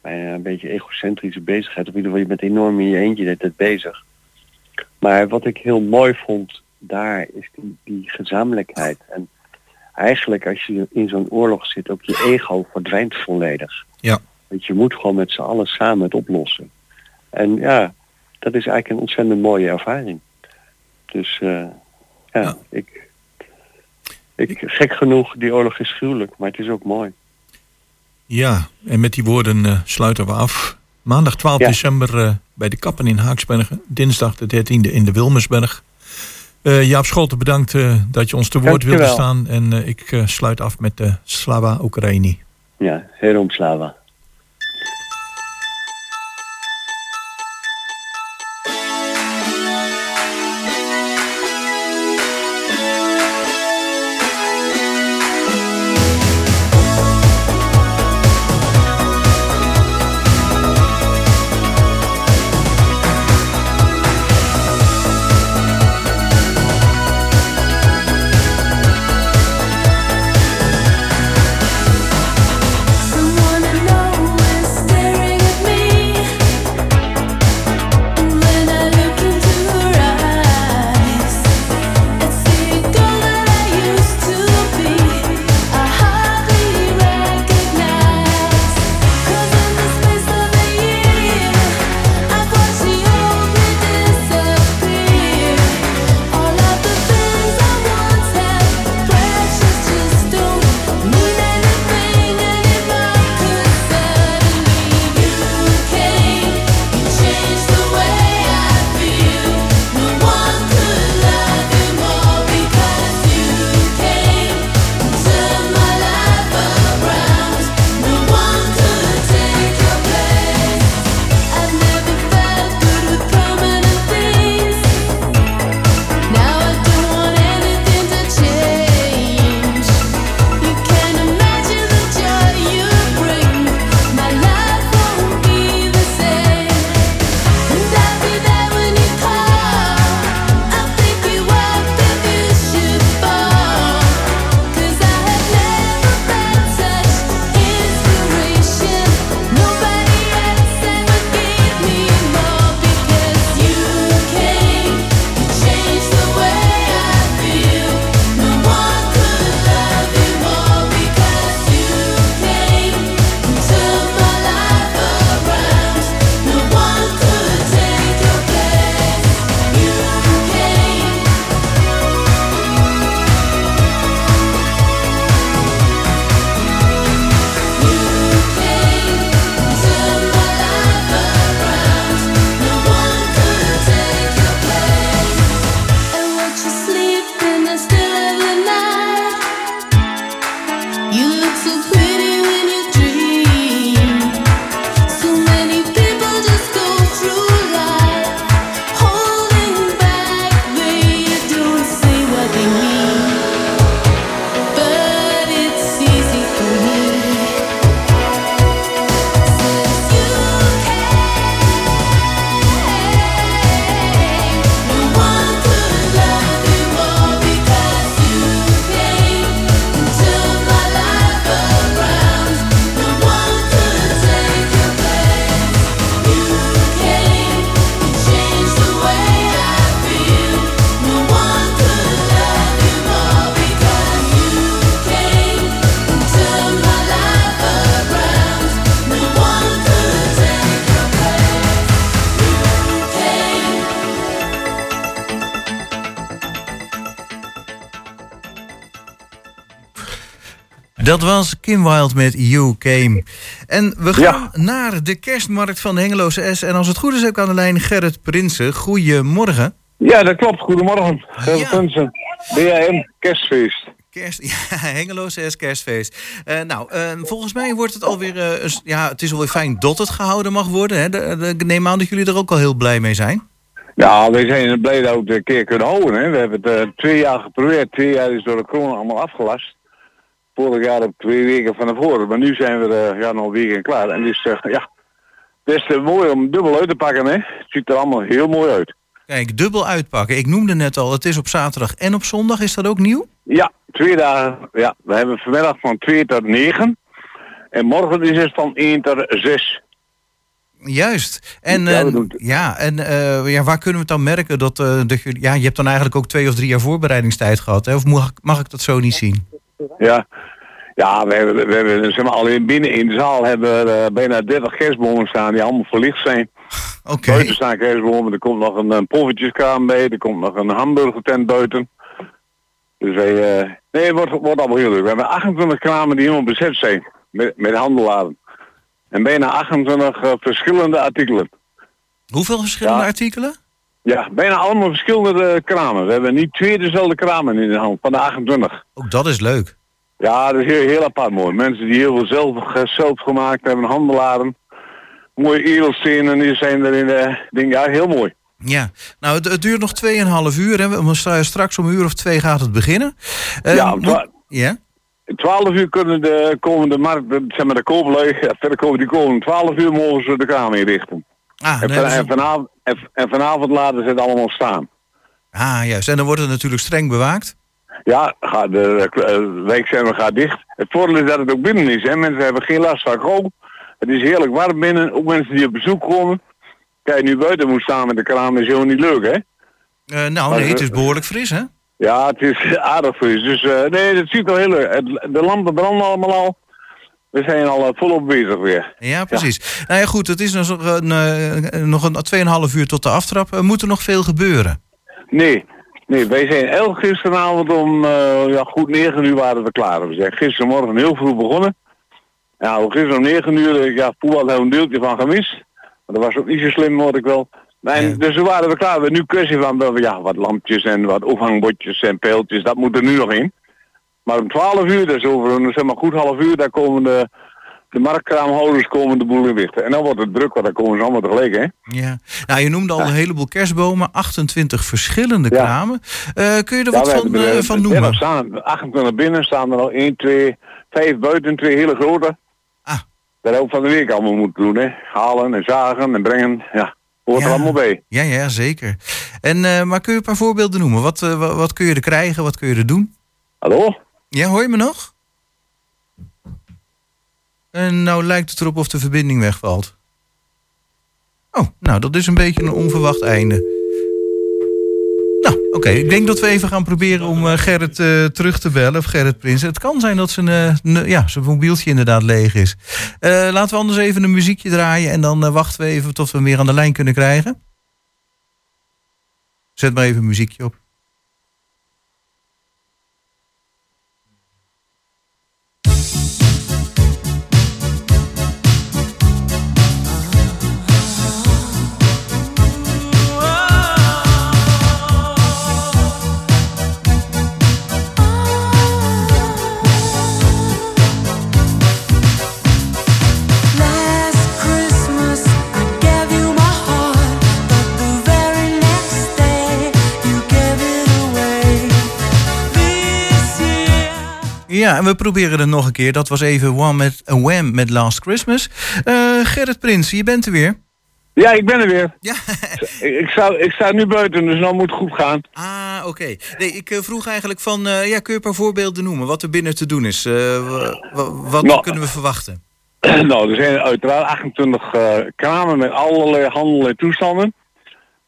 Speaker 7: bijna een beetje egocentrische bezigheid. In ieder geval, je bent enorm in je eentje de tijd bezig. Maar wat ik heel mooi vond daar, is die, die gezamenlijkheid. En eigenlijk als je in zo'n oorlog zit, ook je ego verdwijnt volledig.
Speaker 5: Ja.
Speaker 7: Want je moet gewoon met z'n allen samen het oplossen. En ja, dat is eigenlijk een ontzettend mooie ervaring. Dus eh, ja,
Speaker 5: Ja.
Speaker 7: Ik, ik, gek genoeg, die oorlog is gruwelijk, maar het is ook mooi.
Speaker 5: Ja, en met die woorden eh, sluiten we af. Maandag 12
Speaker 7: Ja.
Speaker 5: december eh, bij de Kappen in Haaksbergen. Dinsdag de 13e in de Wilmersberg. Jaap Scholten, bedankt dat je ons te woord wilde staan. En ik sluit af met de Slava Oekraïni.
Speaker 7: Ja, Herom Slava.
Speaker 4: Dat was Kim Wild met You Came. En we gaan
Speaker 8: Ja.
Speaker 4: naar de kerstmarkt van de Hengeloze S. En als het goed is, heb ik aan de lijn Gerrit Prinsen. Goedemorgen.
Speaker 8: Ja, dat klopt. Goedemorgen. Gerrit
Speaker 4: Ja.
Speaker 8: Prinsen. BAM, kerstfeest.
Speaker 4: Kerst, ja, Hengeloze S kerstfeest. Eh, nou, eh, volgens mij wordt het alweer... s- ja, het is alweer fijn dat het gehouden mag worden. Hè? De, de- ik neem aan dat jullie er ook al heel blij mee zijn.
Speaker 8: Ja, we zijn blij dat we het een keer kunnen houden. Hè. We hebben het twee jaar geprobeerd. Twee jaar is door de corona allemaal afgelast. Vorig jaar op twee weken van tevoren. Maar nu zijn we eh, ja, nog een week en klaar. En dus, eh, ja, het is te mooi om dubbel uit te pakken. Hè. Het ziet er allemaal heel mooi uit.
Speaker 4: Kijk, dubbel uitpakken. Ik noemde net al, het is op zaterdag en op zondag. Is dat ook nieuw?
Speaker 8: Ja, twee dagen. Ja, we hebben vanmiddag van 2 tot 9. En morgen is het van 1 tot 6.
Speaker 4: Juist. En,
Speaker 8: Ja,
Speaker 4: eh, ja, en eh, ja, waar kunnen we het dan merken dat, eh, dat jullie... Ja, je hebt dan eigenlijk ook twee of drie jaar voorbereidingstijd gehad. Hè? Of mag, ik- mag ik dat zo niet zien?
Speaker 8: Ja, ja we hebben, we hebben zeg maar, alleen binnen in de zaal hebben we eh, bijna 30 kerstbomen staan die allemaal verlicht zijn.
Speaker 4: Oké.
Speaker 8: Buiten staan kerstbomen, er komt nog een, een bij, er komt nog een hamburgertent buiten. Dus wij, eh, nee, het wordt, wordt allemaal heel leuk. We hebben 28 kramen die helemaal bezet zijn met, met handelaren. En bijna 28 eh, verschillende artikelen.
Speaker 4: Hoeveel verschillende
Speaker 8: Ja.
Speaker 4: artikelen?
Speaker 8: Ja, bijna allemaal verschillende eh, kramen. We hebben niet twee dezelfde kramen in de hand, van de 28.
Speaker 4: Ook dat is leuk.
Speaker 8: Ja, dat is heel, heel apart mooi. Mensen die heel veel zelf, eh, zelf gemaakt hebben, handelaren. Mooie edelstenen die zijn er in de ding. Ja, heel mooi.
Speaker 4: Ja, nou het, het duurt nog 2,5 uur. Hè. Straks om een uur of twee gaat het beginnen. Eh,
Speaker 8: ja,
Speaker 4: moet- ja?
Speaker 8: 12 uur kunnen de komende markt, zeg maar de kooplui, komen die komen. 12 uur mogen ze de kraam inrichten.
Speaker 4: Ah,
Speaker 8: En, van- vanavond, en, en vanavond laten ze het allemaal staan.
Speaker 4: ah, juist. En dan wordt het natuurlijk streng bewaakt.
Speaker 8: Ja, gaat de uh, wijkcentrum gaat dicht. Het voordeel is dat het ook binnen is. Hè. Mensen hebben geen last van kou. Het is heerlijk warm binnen. Ook mensen die op bezoek komen. Kijk, nu buiten moet staan met de kraam is helemaal niet leuk, hè?
Speaker 4: Eh, nou,
Speaker 8: Maar
Speaker 4: nee, het is behoorlijk fris, hè?
Speaker 8: Ja, het is aardig fris. Dus eh, nee, het ziet er heel leuk. De lampen branden allemaal al. We zijn al eh, volop bezig weer.
Speaker 4: Ja, precies. Nou ja, goed, het is nog een, eh, nog een 2,5 uur tot de aftrap. Er moet er nog veel gebeuren.
Speaker 8: Nee, nee, wij zijn elk gisteravond om eh, ja, goed 9 uur waren we klaar. We zijn gistermorgen heel vroeg begonnen. Ja, gisteren om 9 uur, eh, ja, Poel had er een deeltje van gemist. Maar dat was ook niet zo slim, hoor ik wel. En,
Speaker 4: Ja.
Speaker 8: Dus we waren we klaar. We hebben nu kwestie van ja, wat lampjes en wat ophangbordjes en pijltjes. Dat moet er nu nog in. Maar om 12 uur, dus over een zeg maar, goed half uur, daar komen de, de marktkraamhouders komen de boel in richten. En dan wordt het druk, want dan komen ze allemaal tegelijk, hè.
Speaker 4: Ja. Nou, je noemde al een heleboel kerstbomen, 28 verschillende
Speaker 8: Ja.
Speaker 4: kramen. Eh, kun je er
Speaker 8: Ja,
Speaker 4: wat
Speaker 8: we
Speaker 4: van,
Speaker 8: hebben er,
Speaker 4: eh, van
Speaker 8: 30
Speaker 4: noemen?
Speaker 8: Staan, 28 binnen staan er al 1, 2, 5 buiten, twee hele grote.
Speaker 4: Ah.
Speaker 8: Dat ook van de week allemaal moeten doen, hè. Halen en zagen en brengen, ja. Hoort er allemaal bij.
Speaker 4: Ja, ja, zeker. En, eh, maar kun je een paar voorbeelden noemen? Wat, wa- wat kun je er krijgen? Wat kun je er doen?
Speaker 8: Hallo?
Speaker 4: Ja, hoor je me nog? En nou lijkt het erop of de verbinding wegvalt. Oh, nou, dat is een beetje een onverwacht einde. Nou, oké. Ik denk dat we even gaan proberen om eh, Gerrit eh, terug te bellen. Of Gerrit Prins. Het kan zijn dat zijn, ne- ja, zijn mobieltje inderdaad leeg is. Laten we anders even een muziekje draaien. En dan wachten we even tot we hem weer aan de lijn kunnen krijgen. Zet maar even een muziekje op. Ja, en we proberen het nog een keer. Dat was even One met, a Wham met Last Christmas. Eh, Gerrit Prins, je bent er weer.
Speaker 8: Ja, ik ben er weer.
Speaker 4: Ja.
Speaker 8: Ik, sta, ik sta nu buiten, dus nou moet het goed gaan.
Speaker 4: Ah, oké. Nee, ik eh, vroeg eigenlijk van, eh, ja, kun je een paar voorbeelden noemen wat er binnen te doen is? Wa- wa- wat
Speaker 8: Nou.
Speaker 4: kunnen we verwachten?
Speaker 8: nou, er zijn uiteraard 28 eh, kramen met allerlei handel en toestanden.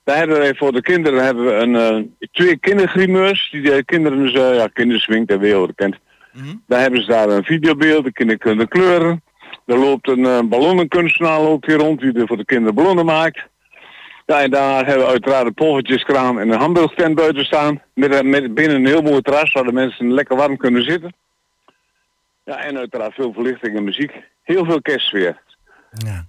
Speaker 8: Wij hebben voor de kinderen hebben we een, twee kindergrimeurs. Die de kinderen dus, ja, kinderswing ter wereld kent.
Speaker 4: Mhm.
Speaker 8: Daar hebben ze daar een videobeeld, de kinderen kunnen kleuren. Er loopt een eh, ballonnenkunstenaar loopt hier rond die er voor de kinderen ballonnen maakt. Ja, en daar hebben we uiteraard een poffertjeskraam en een hamburgstand buiten staan. Met, een- met binnen een heel mooi terras waar de mensen lekker warm kunnen zitten. Ja, en uiteraard veel verlichting en muziek. Heel veel kerstsfeer.
Speaker 4: Ja.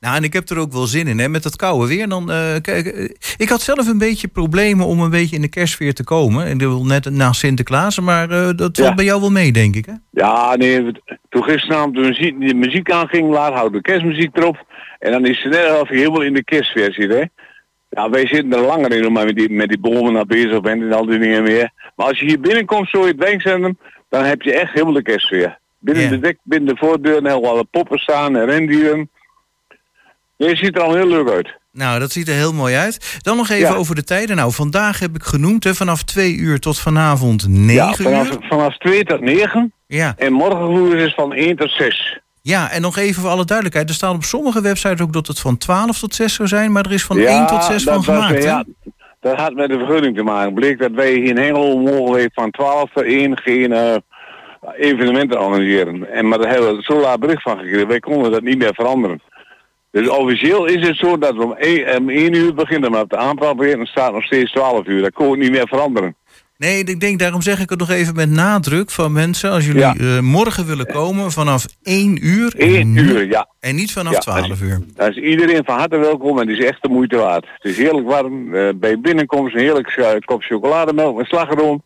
Speaker 4: Nou, en ik heb er ook wel zin in, hè, met dat koude weer. Dan, eh, kijk, eh, ik had zelf een beetje problemen om een beetje in de kerstsfeer te komen. En dat wil net na Sinterklaas, maar eh, dat
Speaker 8: Ja.
Speaker 4: valt bij jou wel mee, denk ik, hè?
Speaker 8: Ja, nee, toen gisteravond de muziek, de muziek aanging, laat houdt de kerstmuziek erop. En dan is het net alsof je helemaal in de kerstsfeer zit, hè. Ja, wij zitten er langer in, omdat met die, met die bomen naar bezig bent en al die dingen meer. Maar als je hier binnenkomt, zo in het wijkcentrum, dan heb je echt helemaal de kerstsfeer. Binnen de dek, binnen de voordeur, en heel alle poppen staan en rendieren. Het ziet er al heel leuk uit.
Speaker 4: Nou, dat ziet er heel mooi uit. Dan nog even
Speaker 8: Ja.
Speaker 4: over de tijden. Nou, vandaag heb ik genoemd, hè, vanaf 2 uur tot vanavond 9
Speaker 8: ja, vanaf,
Speaker 4: uur.
Speaker 8: vanaf 2 tot 9
Speaker 4: Ja.
Speaker 8: en morgen is het van 1 tot 6.
Speaker 4: ja, en nog even voor alle duidelijkheid. Er staat op sommige websites ook dat het van 12 tot 6 zou zijn, maar er is van 1 tot 6 van
Speaker 8: dat
Speaker 4: gemaakt. hè?
Speaker 8: ja, dat had met de vergunning te maken. Bleek dat wij hier in Hengelo mogelijk van 12 tot 1 geen eh, evenementen organiseren. En, maar daar hebben we zo laat bericht van gekregen. Wij konden dat niet meer veranderen. Dus officieel is het zo dat we om 1, om 1 uur beginnen, maar op de aanpaalbeheer staat nog steeds 12 uur. Dat kon ik niet meer veranderen.
Speaker 4: Nee, ik denk, daarom zeg ik het nog even met nadruk van mensen. Als jullie
Speaker 8: Ja.
Speaker 4: eh, morgen willen komen vanaf 1 uur.
Speaker 8: 1
Speaker 4: en,
Speaker 8: uur, ja.
Speaker 4: En niet vanaf
Speaker 8: Ja,
Speaker 4: 12 uur.
Speaker 8: Daar is iedereen van harte welkom en het is echt de moeite waard. Het is heerlijk warm. eh, bij binnenkomst een heerlijk kop chocolademelk met slagroom.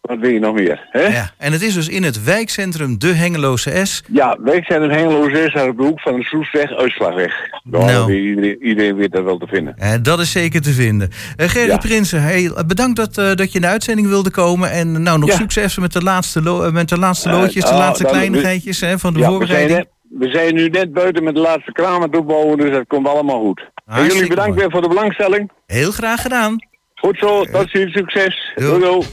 Speaker 8: Wat wil je nog meer? Hè?
Speaker 4: Ja. En het is dus in het wijkcentrum De Hengeloze S.
Speaker 8: Ja, wij zijn in Hengelo 6 aan de hoek van de Soesweg, Uitslagweg. Daar
Speaker 4: Nou.
Speaker 8: iedereen, iedereen weet dat wel te vinden.
Speaker 4: Eh, dat is zeker te vinden. Eh Gerry
Speaker 8: Ja.
Speaker 4: Prinsen, hey, bedankt dat, eh, dat je in de uitzending wilde komen. En nou, nog
Speaker 8: Ja.
Speaker 4: succes met de laatste, lo- eh, met de laatste
Speaker 8: Eh,
Speaker 4: loodjes, de
Speaker 8: oh,
Speaker 4: laatste kleinigheidjes hè, van de
Speaker 8: we,
Speaker 4: voorbereiding.
Speaker 8: net, we zijn nu net buiten met de laatste kramen toebouwen, dus dat komt allemaal goed. En jullie bedankt
Speaker 4: mooi.
Speaker 8: weer voor de belangstelling.
Speaker 4: Heel graag gedaan.
Speaker 8: Goed zo, tot ziens, succes.
Speaker 4: Doei.
Speaker 8: Doei,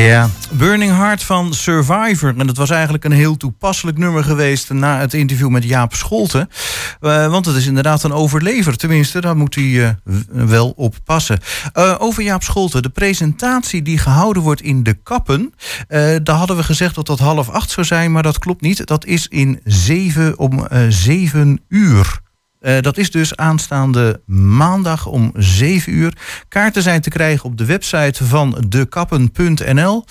Speaker 4: Ja, Burning Heart van Survivor. En dat was eigenlijk een heel toepasselijk nummer geweest na het interview met Jaap Scholten. Eh, want het is inderdaad een overlever. Tenminste, daar moet hij eh, wel op passen. Eh, over Jaap Scholten. De presentatie die gehouden wordt in de kappen. daar hadden we gezegd dat dat half acht zou zijn, maar dat klopt niet. Dat is in zeven om zeven uur. Eh, dat is dus aanstaande maandag om 7 uur. Kaarten zijn te krijgen op de website van dekappen.nl.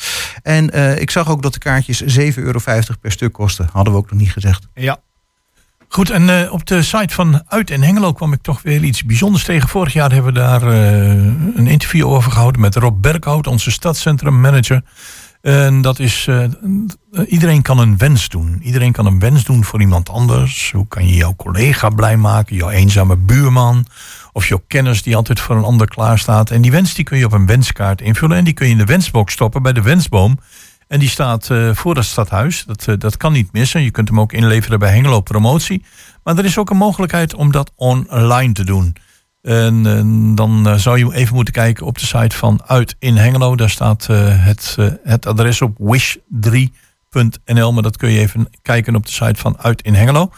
Speaker 4: En eh, ik zag ook dat de kaartjes 7,50 euro per stuk kosten. Hadden we ook nog niet gezegd.
Speaker 5: Ja. Goed, en eh, op de site van Uit in Hengelo kwam ik toch weer iets bijzonders tegen. Vorig jaar hebben we daar een interview over gehouden met Rob Berghout, onze stadscentrummanager. En dat is, eh, iedereen kan een wens doen. Iedereen kan een wens doen voor iemand anders. Hoe kan je jouw collega blij maken, jouw eenzame buurman... of jouw kennis die altijd voor een ander klaarstaat. En die wens die kun je op een wenskaart invullen... en die kun je in de wensbox stoppen bij de wensboom... En die staat eh, voor het stadhuis. Dat, eh, dat kan niet missen. Je kunt hem ook inleveren bij Hengelo Promotie. Maar er is ook een mogelijkheid om dat online te doen. En, dan eh, zou je even moeten kijken op de site van Uit in Hengelo. Daar staat eh, het, eh, het adres op wish3.nl. Maar dat kun je even kijken op de site van Uit in Hengelo.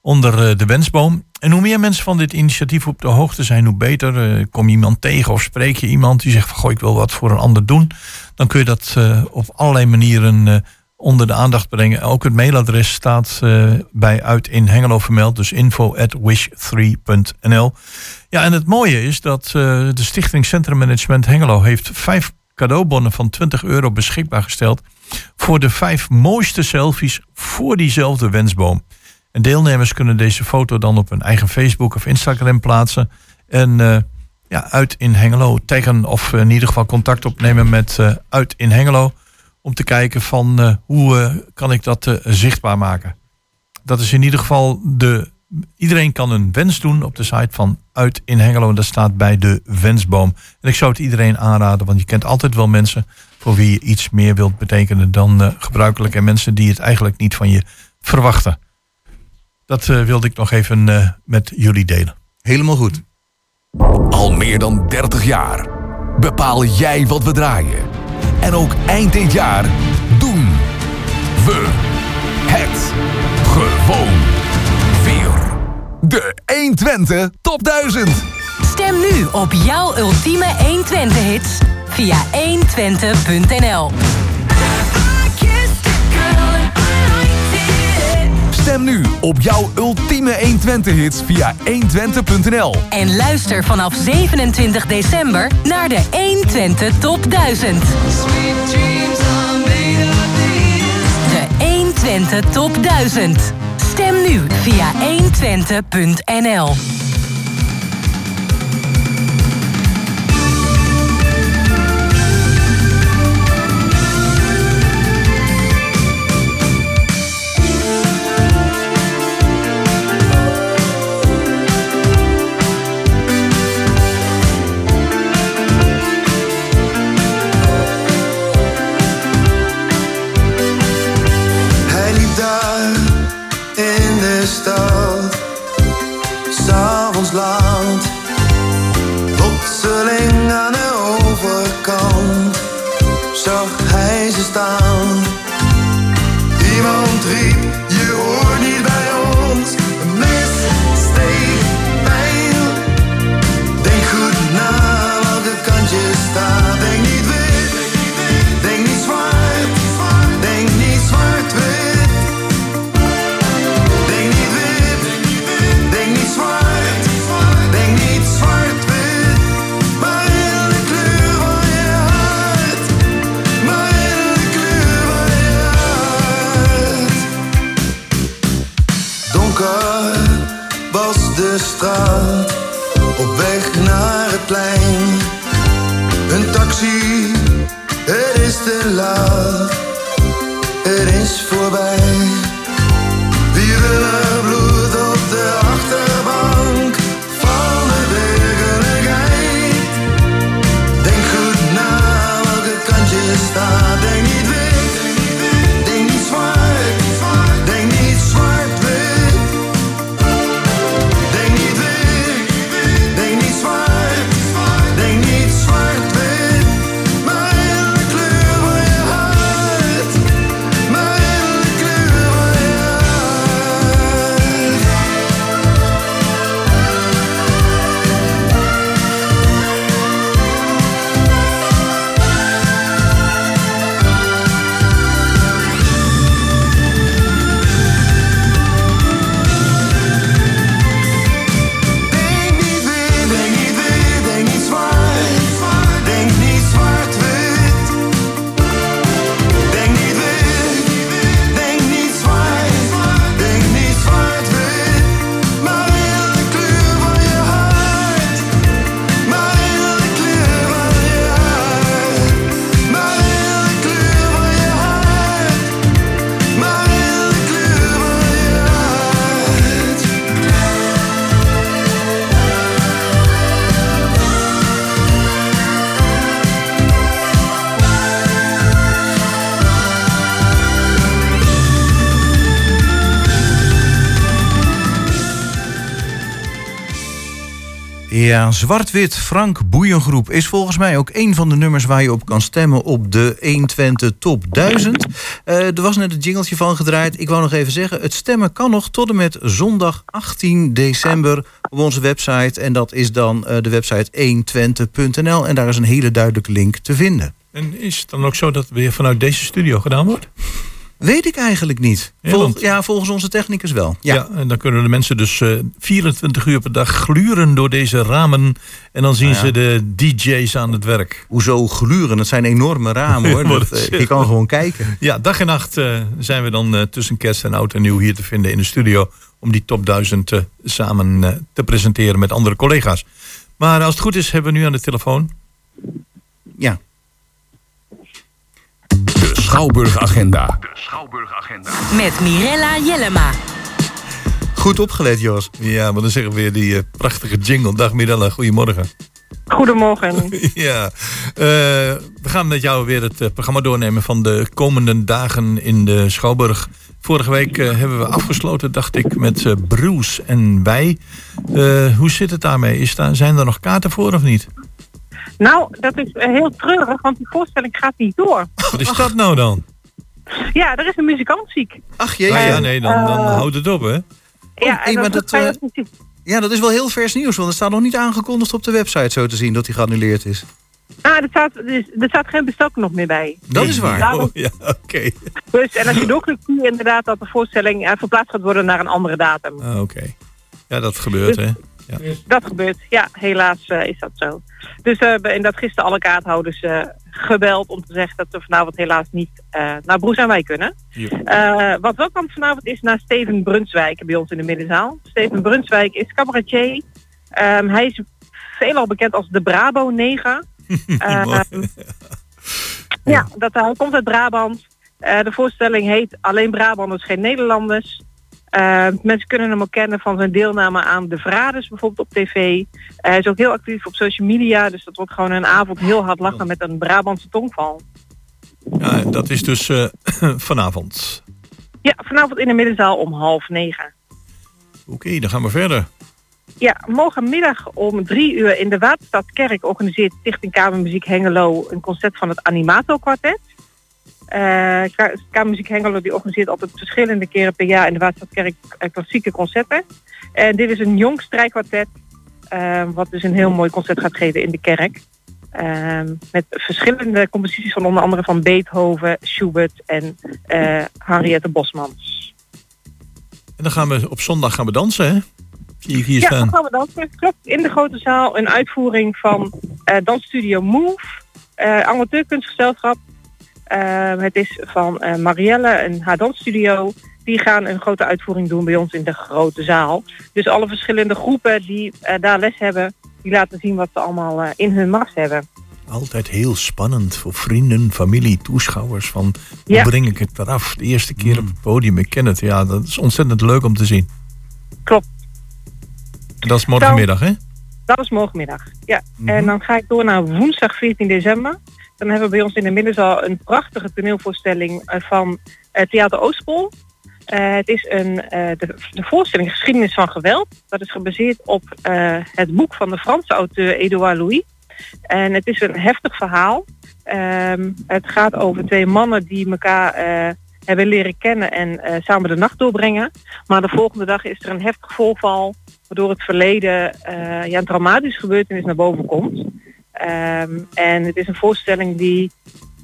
Speaker 5: Onder de wensboom. En hoe meer mensen van dit initiatief op de hoogte zijn, hoe beter. Kom je iemand tegen of spreek je iemand die zegt van goh, ik wil wat voor een ander doen. Dan kun je dat op allerlei manieren onder de aandacht brengen. Ook het mailadres staat eh, bij Uit in Hengelo vermeld. Dus info at wish3.nl. Ja, en het mooie is dat eh, de Stichting Centrum Management Hengelo heeft vijf cadeaubonnen van 20 euro beschikbaar gesteld voor de vijf mooiste selfies voor diezelfde wensboom. En deelnemers kunnen deze foto dan op hun eigen Facebook of Instagram plaatsen. En eh, ja, uit in Hengelo taggen of in ieder geval contact opnemen met uit in Hengelo. Om te kijken van eh, hoe eh, kan ik dat eh, zichtbaar maken. Dat is in ieder geval de. Iedereen kan een wens doen op de site van Uit in Hengelo. En dat staat bij de wensboom. En ik zou het iedereen aanraden, want je kent altijd wel mensen voor wie je iets meer wilt betekenen dan eh, gebruikelijk. En mensen die het eigenlijk niet van je verwachten. Dat eh, wilde ik nog even eh, met jullie delen.
Speaker 4: Helemaal goed.
Speaker 2: Al meer dan 30 jaar bepaal jij wat we draaien. En ook eind dit jaar doen we het gewoon weer. De 120 Top 1000.
Speaker 1: Stem nu op jouw ultieme 120-hits via 120.nl.
Speaker 2: Stem nu op jouw ultieme 120 hits via 120.nl.
Speaker 1: En luister vanaf 27 december naar de 120 Top 1000. De 120 Top 1000. Stem nu via 120.nl.
Speaker 4: Ja, Zwart-Wit Frank Boeiengroep is volgens mij ook een van de nummers waar je op kan stemmen op de 120 Top 1000. Eh, er was net een jingeltje van gedraaid. Ik wou nog even zeggen, het stemmen kan nog tot en met zondag 18 december op onze website. En dat is dan eh, de website 120.nl. En daar is een hele duidelijke link te vinden.
Speaker 5: En is het dan ook zo dat het weer vanuit deze studio gedaan wordt?
Speaker 4: Weet ik eigenlijk niet.
Speaker 5: Ja,
Speaker 4: Vol-
Speaker 5: want-
Speaker 4: ja, volgens onze technicus wel.
Speaker 5: Ja.
Speaker 4: Ja.
Speaker 5: en dan kunnen de mensen dus eh, 24 uur per dag gluren door deze ramen. En dan zien
Speaker 4: ja.
Speaker 5: ze de DJ's aan het werk.
Speaker 4: Hoezo gluren? Het zijn enorme ramen hoor. Dat, eh, je kan gewoon kijken.
Speaker 5: Ja, dag en nacht eh, zijn we dan eh, tussen kerst en oud en nieuw hier te vinden in de studio. Om die top 1000 eh, samen eh, te presenteren met andere collega's. Maar als het goed is, hebben we nu aan de telefoon.
Speaker 2: De Schouwburg Agenda.
Speaker 1: Met Mirella Jellema.
Speaker 4: Goed opgelet, Jos.
Speaker 5: Ja, maar dan zeggen we weer die eh, prachtige jingle. Dag Mirella, goedemorgen.
Speaker 9: Goedemorgen.
Speaker 5: Ja, eh, we gaan met jou weer het eh, programma doornemen van de komende dagen in de Schouwburg. Vorige week eh, hebben we afgesloten, dacht ik, met eh Bruce en wij. Eh, hoe zit het daarmee? Is daar, zijn er nog kaarten voor of niet?
Speaker 9: Nou, dat is eh, heel treurig, want die voorstelling gaat niet door.
Speaker 5: Wat is dat nou dan?
Speaker 9: Ja, er is een muzikant ziek.
Speaker 4: Ach jee.
Speaker 5: Ah, ja, nee, dan, dan
Speaker 9: Eh,
Speaker 5: houdt het op, hè?
Speaker 9: ja,
Speaker 4: hey,
Speaker 9: en
Speaker 4: maar
Speaker 9: dat,
Speaker 4: eh. Ja, dat is wel heel vers nieuws, want het staat nog niet aangekondigd op de website zo te zien dat hij geannuleerd is.
Speaker 9: Ah, er staat, er er staat geen bestelknop meer bij.
Speaker 4: Dat is waar.
Speaker 9: Daarom-
Speaker 5: Oh, ja, oké.
Speaker 9: Dus, en als je doorklikt, zie je inderdaad dat de voorstelling verplaatst gaat worden naar een andere datum.
Speaker 5: Ah, oké. Ja, dat gebeurt, hè? Ja.
Speaker 9: Dat gebeurt, ja, helaas eh, is dat zo. Dus we hebben inderdaad gisteren alle kaarthouders eh, gebeld om te zeggen dat we vanavond helaas niet eh, naar Broes en Wij kunnen. Eh, wat wel kan vanavond is naar Steven Brunswijk bij ons in de middenzaal. Steven Brunswijk is cabaretier. Ehm, hij is veelal bekend als de Brabo 9. Ehm, ja, dat, hij komt uit Brabant. Eh, de voorstelling heet Alleen Brabanders, geen Nederlanders. Eh, mensen kunnen hem ook kennen van zijn deelname aan De Verraders bijvoorbeeld op tv. Eh, hij is ook heel actief op social media. Dus dat wordt gewoon een avond heel hard lachen met een Brabantse tongval.
Speaker 5: ja, dat is dus eh, vanavond.
Speaker 9: Ja, vanavond in de middenzaal om half negen.
Speaker 5: Oké, dan gaan we verder.
Speaker 9: Ja, morgenmiddag om drie uur in de Waterstadkerk organiseert Stichting Kamermuziek Hengelo een concert van het Animato Quartet. Eh, Kamermuziek Hengelo die organiseert altijd verschillende keren per jaar in de Waterstadkerk eh, klassieke concerten. En dit is een jong strijkkwartet, eh, wat dus een heel mooi concert gaat geven in de kerk. Met verschillende composities van onder andere van Beethoven, Schubert en Henriette Bosmans.
Speaker 5: En dan gaan we op zondag gaan we dansen, hè? Zie ik hier
Speaker 9: Ja,
Speaker 5: staan.
Speaker 9: dan gaan we dansen. Klopt, in de grote zaal een uitvoering van dansstudio Move, eh amateurkunstgezelschap. Eh, het is van eh, Marielle en haar dansstudio. Die gaan een grote uitvoering doen bij ons in de grote zaal. Dus alle verschillende groepen die eh, daar les hebben, die laten zien wat ze allemaal eh, in hun mars hebben.
Speaker 5: Altijd heel spannend voor vrienden, familie, toeschouwers. Van hoe
Speaker 9: Ja.
Speaker 5: breng ik het eraf? De eerste keer op het podium, ik ken het. Ja, dat is ontzettend leuk om te zien.
Speaker 9: Klopt.
Speaker 5: En dat is morgenmiddag, hè?
Speaker 9: Dat is morgenmiddag. Ja.
Speaker 5: Mhm.
Speaker 9: En dan ga ik door naar woensdag 14 december. Dan hebben we bij ons in de middenzaal een prachtige toneelvoorstelling eh, van eh, Theater Oostpol. Eh, het is een, de, voorstelling Geschiedenis van Geweld. Dat is gebaseerd op het boek van de Franse auteur Edouard Louis. En het is een heftig verhaal. Ehm, het gaat over twee mannen die elkaar hebben leren kennen en samen de nacht doorbrengen. Maar de volgende dag is er een heftig voorval, waardoor het verleden ja, een traumatische gebeurtenis naar boven komt. Ehm, en het is een voorstelling die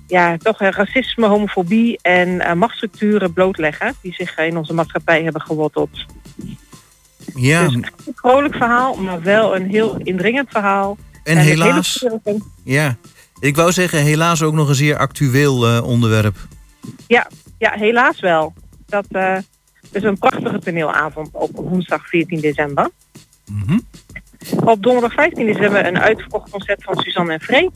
Speaker 9: ja, toch eh, racisme, homofobie en eh, machtsstructuren blootleggen die zich in onze maatschappij hebben geworteld.
Speaker 4: Ja,
Speaker 9: Dus een vrolijk verhaal, maar wel een heel indringend verhaal.
Speaker 4: en
Speaker 9: met
Speaker 4: helaas, ja. Ik wou zeggen, helaas ook nog een zeer actueel eh, onderwerp.
Speaker 9: Ja, ja, helaas wel. Dat is een prachtige toneelavond op woensdag 14 december.
Speaker 4: Mhm.
Speaker 9: Op donderdag 15 december een uitverkocht concert van Suzanne en Freek.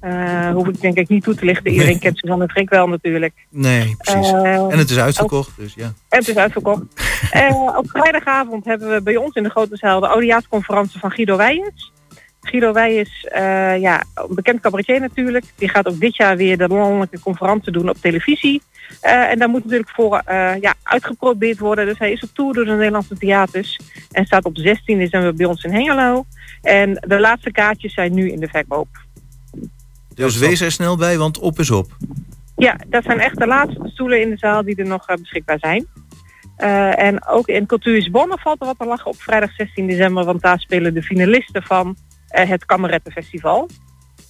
Speaker 9: Eh hoef ik denk ik niet toe te lichten. Iedereen kent Suzanne en Freek wel natuurlijk.
Speaker 4: Nee, precies.
Speaker 9: Eh,
Speaker 4: en het is uitverkocht, dus ja.
Speaker 9: En het is uitverkocht. Eh, op vrijdagavond hebben we bij ons in de grote zaal de oudejaarsconferentie van Guido Weijers. Guido Wij is eh, ja, een bekend cabaretier natuurlijk. Die gaat ook dit jaar weer de landelijke conferentie doen op televisie. Eh, en daar moet natuurlijk voor eh, ja, uitgeprobeerd worden. Dus hij is op tour door de Nederlandse theaters. En staat op 16 december bij ons in Hengelo. En de laatste kaartjes zijn nu in de verkoop.
Speaker 4: Dus wees er snel bij, want op is op.
Speaker 9: Ja, dat zijn echt de laatste stoelen in de zaal die er nog beschikbaar zijn. En ook in Cultuur Bonne valt er wat te lachen op vrijdag 16 december. Want daar spelen de finalisten van het Kamerettenfestival.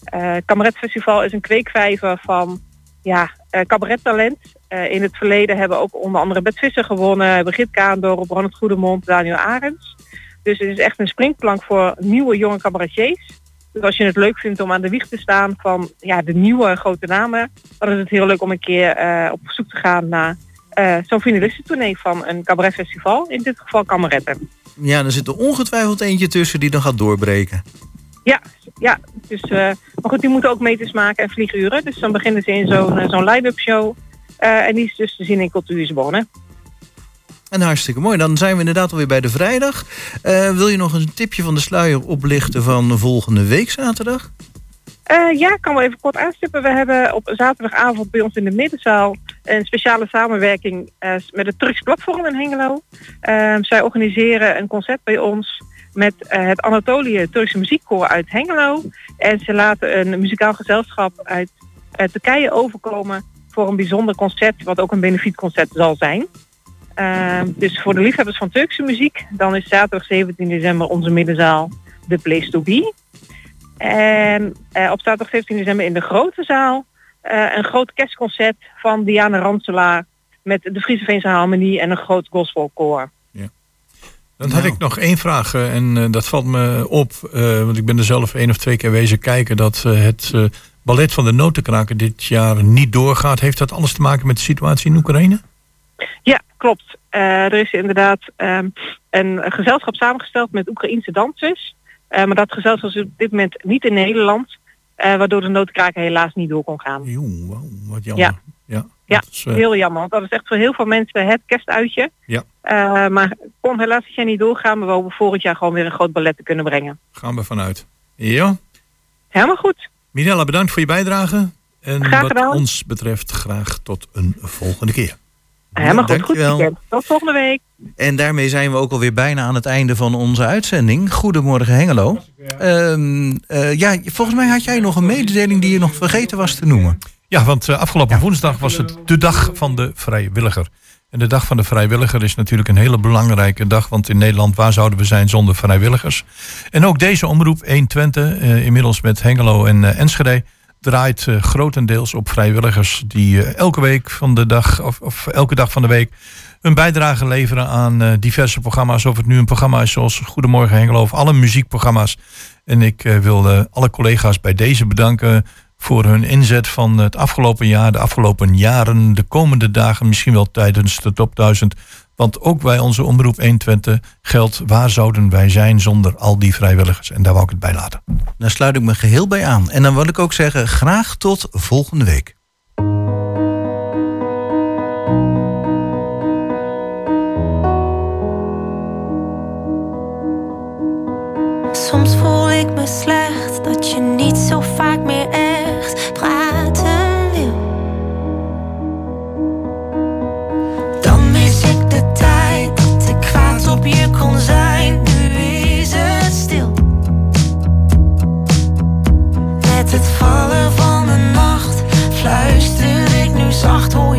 Speaker 9: Eh het Kamerettenfestival is een kweekvijver van ja, eh cabarettalent. Eh, in het verleden hebben ook onder andere Bert Visser gewonnen. Brigitte Kaandorp, Ronald Goedemond, Daniel Arends. Dus het is echt een springplank voor nieuwe jonge cabaretiers. Dus als je het leuk vindt om aan de wieg te staan van ja, de nieuwe grote namen, dan is het heel leuk om een keer eh, op zoek te gaan naar eh, zo'n finalistentournee van een cabaretfestival. In dit geval Kameretten.
Speaker 4: Ja, er zit er ongetwijfeld eentje tussen die dan gaat doorbreken.
Speaker 9: Ja, ja. Dus, eh, maar goed, die moeten ook meters maken en vlieguren. Dus dan beginnen ze in zo'n eh, zo'n line-up show. Eh, en die is dus te zien in Cultuursbonnen.
Speaker 4: En hartstikke mooi. Dan zijn we inderdaad alweer bij de vrijdag. Wil je nog een tipje van de sluier oplichten van volgende week zaterdag?
Speaker 9: Ja, ik kan wel even kort aanstippen. We hebben op zaterdagavond bij ons in de middenzaal een speciale samenwerking met het Turks Platform in Hengelo. Eh, zij organiseren een concert bij ons met eh, het Anatolië Turkse muziekkoor uit Hengelo. En ze laten een muzikaal gezelschap uit Turkije overkomen voor een bijzonder concert, wat ook een benefietconcert zal zijn. Eh, dus voor de liefhebbers van Turkse muziek, dan is zaterdag 17 december onze middenzaal de place to be. En eh, op zaterdag 17 december in de grote zaal eh, een groot kerstconcert van Diana Ranselaar met de Friese Veense Harmonie en een groot gospelkoor.
Speaker 5: Dan had ik nog één vraag eh, en eh, dat valt me op, eh, want ik ben er zelf één of twee keer wezen kijken, dat het ballet van de notenkraker dit jaar niet doorgaat. Heeft dat alles te maken met de situatie in Oekraïne?
Speaker 9: Ja, klopt. Er is inderdaad ehm, een gezelschap samengesteld met Oekraïense dansers. Maar dat gezelschap is op dit moment niet in Nederland. waardoor de notenkraker helaas niet door kon gaan.
Speaker 5: Joe, wauw, wat jammer.
Speaker 9: Ja.
Speaker 5: Ja, dat is, eh,
Speaker 9: heel jammer. Want dat is echt voor heel veel mensen het kerstuitje.
Speaker 5: Ja.
Speaker 9: Eh, maar kon helaas dit jaar niet doorgaan. Maar we hopen volgend jaar gewoon weer een groot ballet te kunnen brengen.
Speaker 5: gaan we vanuit. Ja,
Speaker 9: Helemaal goed.
Speaker 5: Mirella, bedankt voor je bijdrage. En
Speaker 9: Graag
Speaker 5: wat
Speaker 9: gedaan.
Speaker 5: ons betreft graag tot een volgende keer.
Speaker 9: Helemaal goed. Goed
Speaker 4: dankjewel.
Speaker 9: weekend. Tot volgende week.
Speaker 4: En daarmee zijn we ook alweer bijna aan het einde van onze uitzending. Goedemorgen Hengelo. Ehm, eh, ja, volgens mij had jij nog een mededeling die je nog vergeten was te noemen.
Speaker 5: Ja, want eh, afgelopen woensdag was het de dag van de vrijwilliger. En de dag van de vrijwilliger is natuurlijk een hele belangrijke dag. Want in Nederland, waar zouden we zijn zonder vrijwilligers? En ook deze omroep 120, eh, inmiddels met Hengelo en eh, Enschede... draait grotendeels op vrijwilligers die elke week van de dag... Of, of elke dag van de week een bijdrage leveren aan diverse programma's. Of het nu een programma is zoals Goedemorgen Hengelo... of alle muziekprogramma's. En ik wil alle collega's bij deze bedanken voor hun inzet van het afgelopen jaar, de afgelopen jaren, de komende dagen, misschien wel tijdens de top 1000. Want ook bij onze omroep 120 geldt, waar zouden wij zijn zonder al die vrijwilligers? En daar wou ik het bij laten.
Speaker 4: Daar sluit ik me geheel bij aan. En dan wil ik ook zeggen, graag tot volgende week.
Speaker 10: Soms voel ik me slecht dat je niet zo vaak meer praten wil. Dan mis ik de tijd dat ik kwaad op je kon zijn. Nu is het stil. Met het vallen van de nacht fluister ik nu zacht, hoor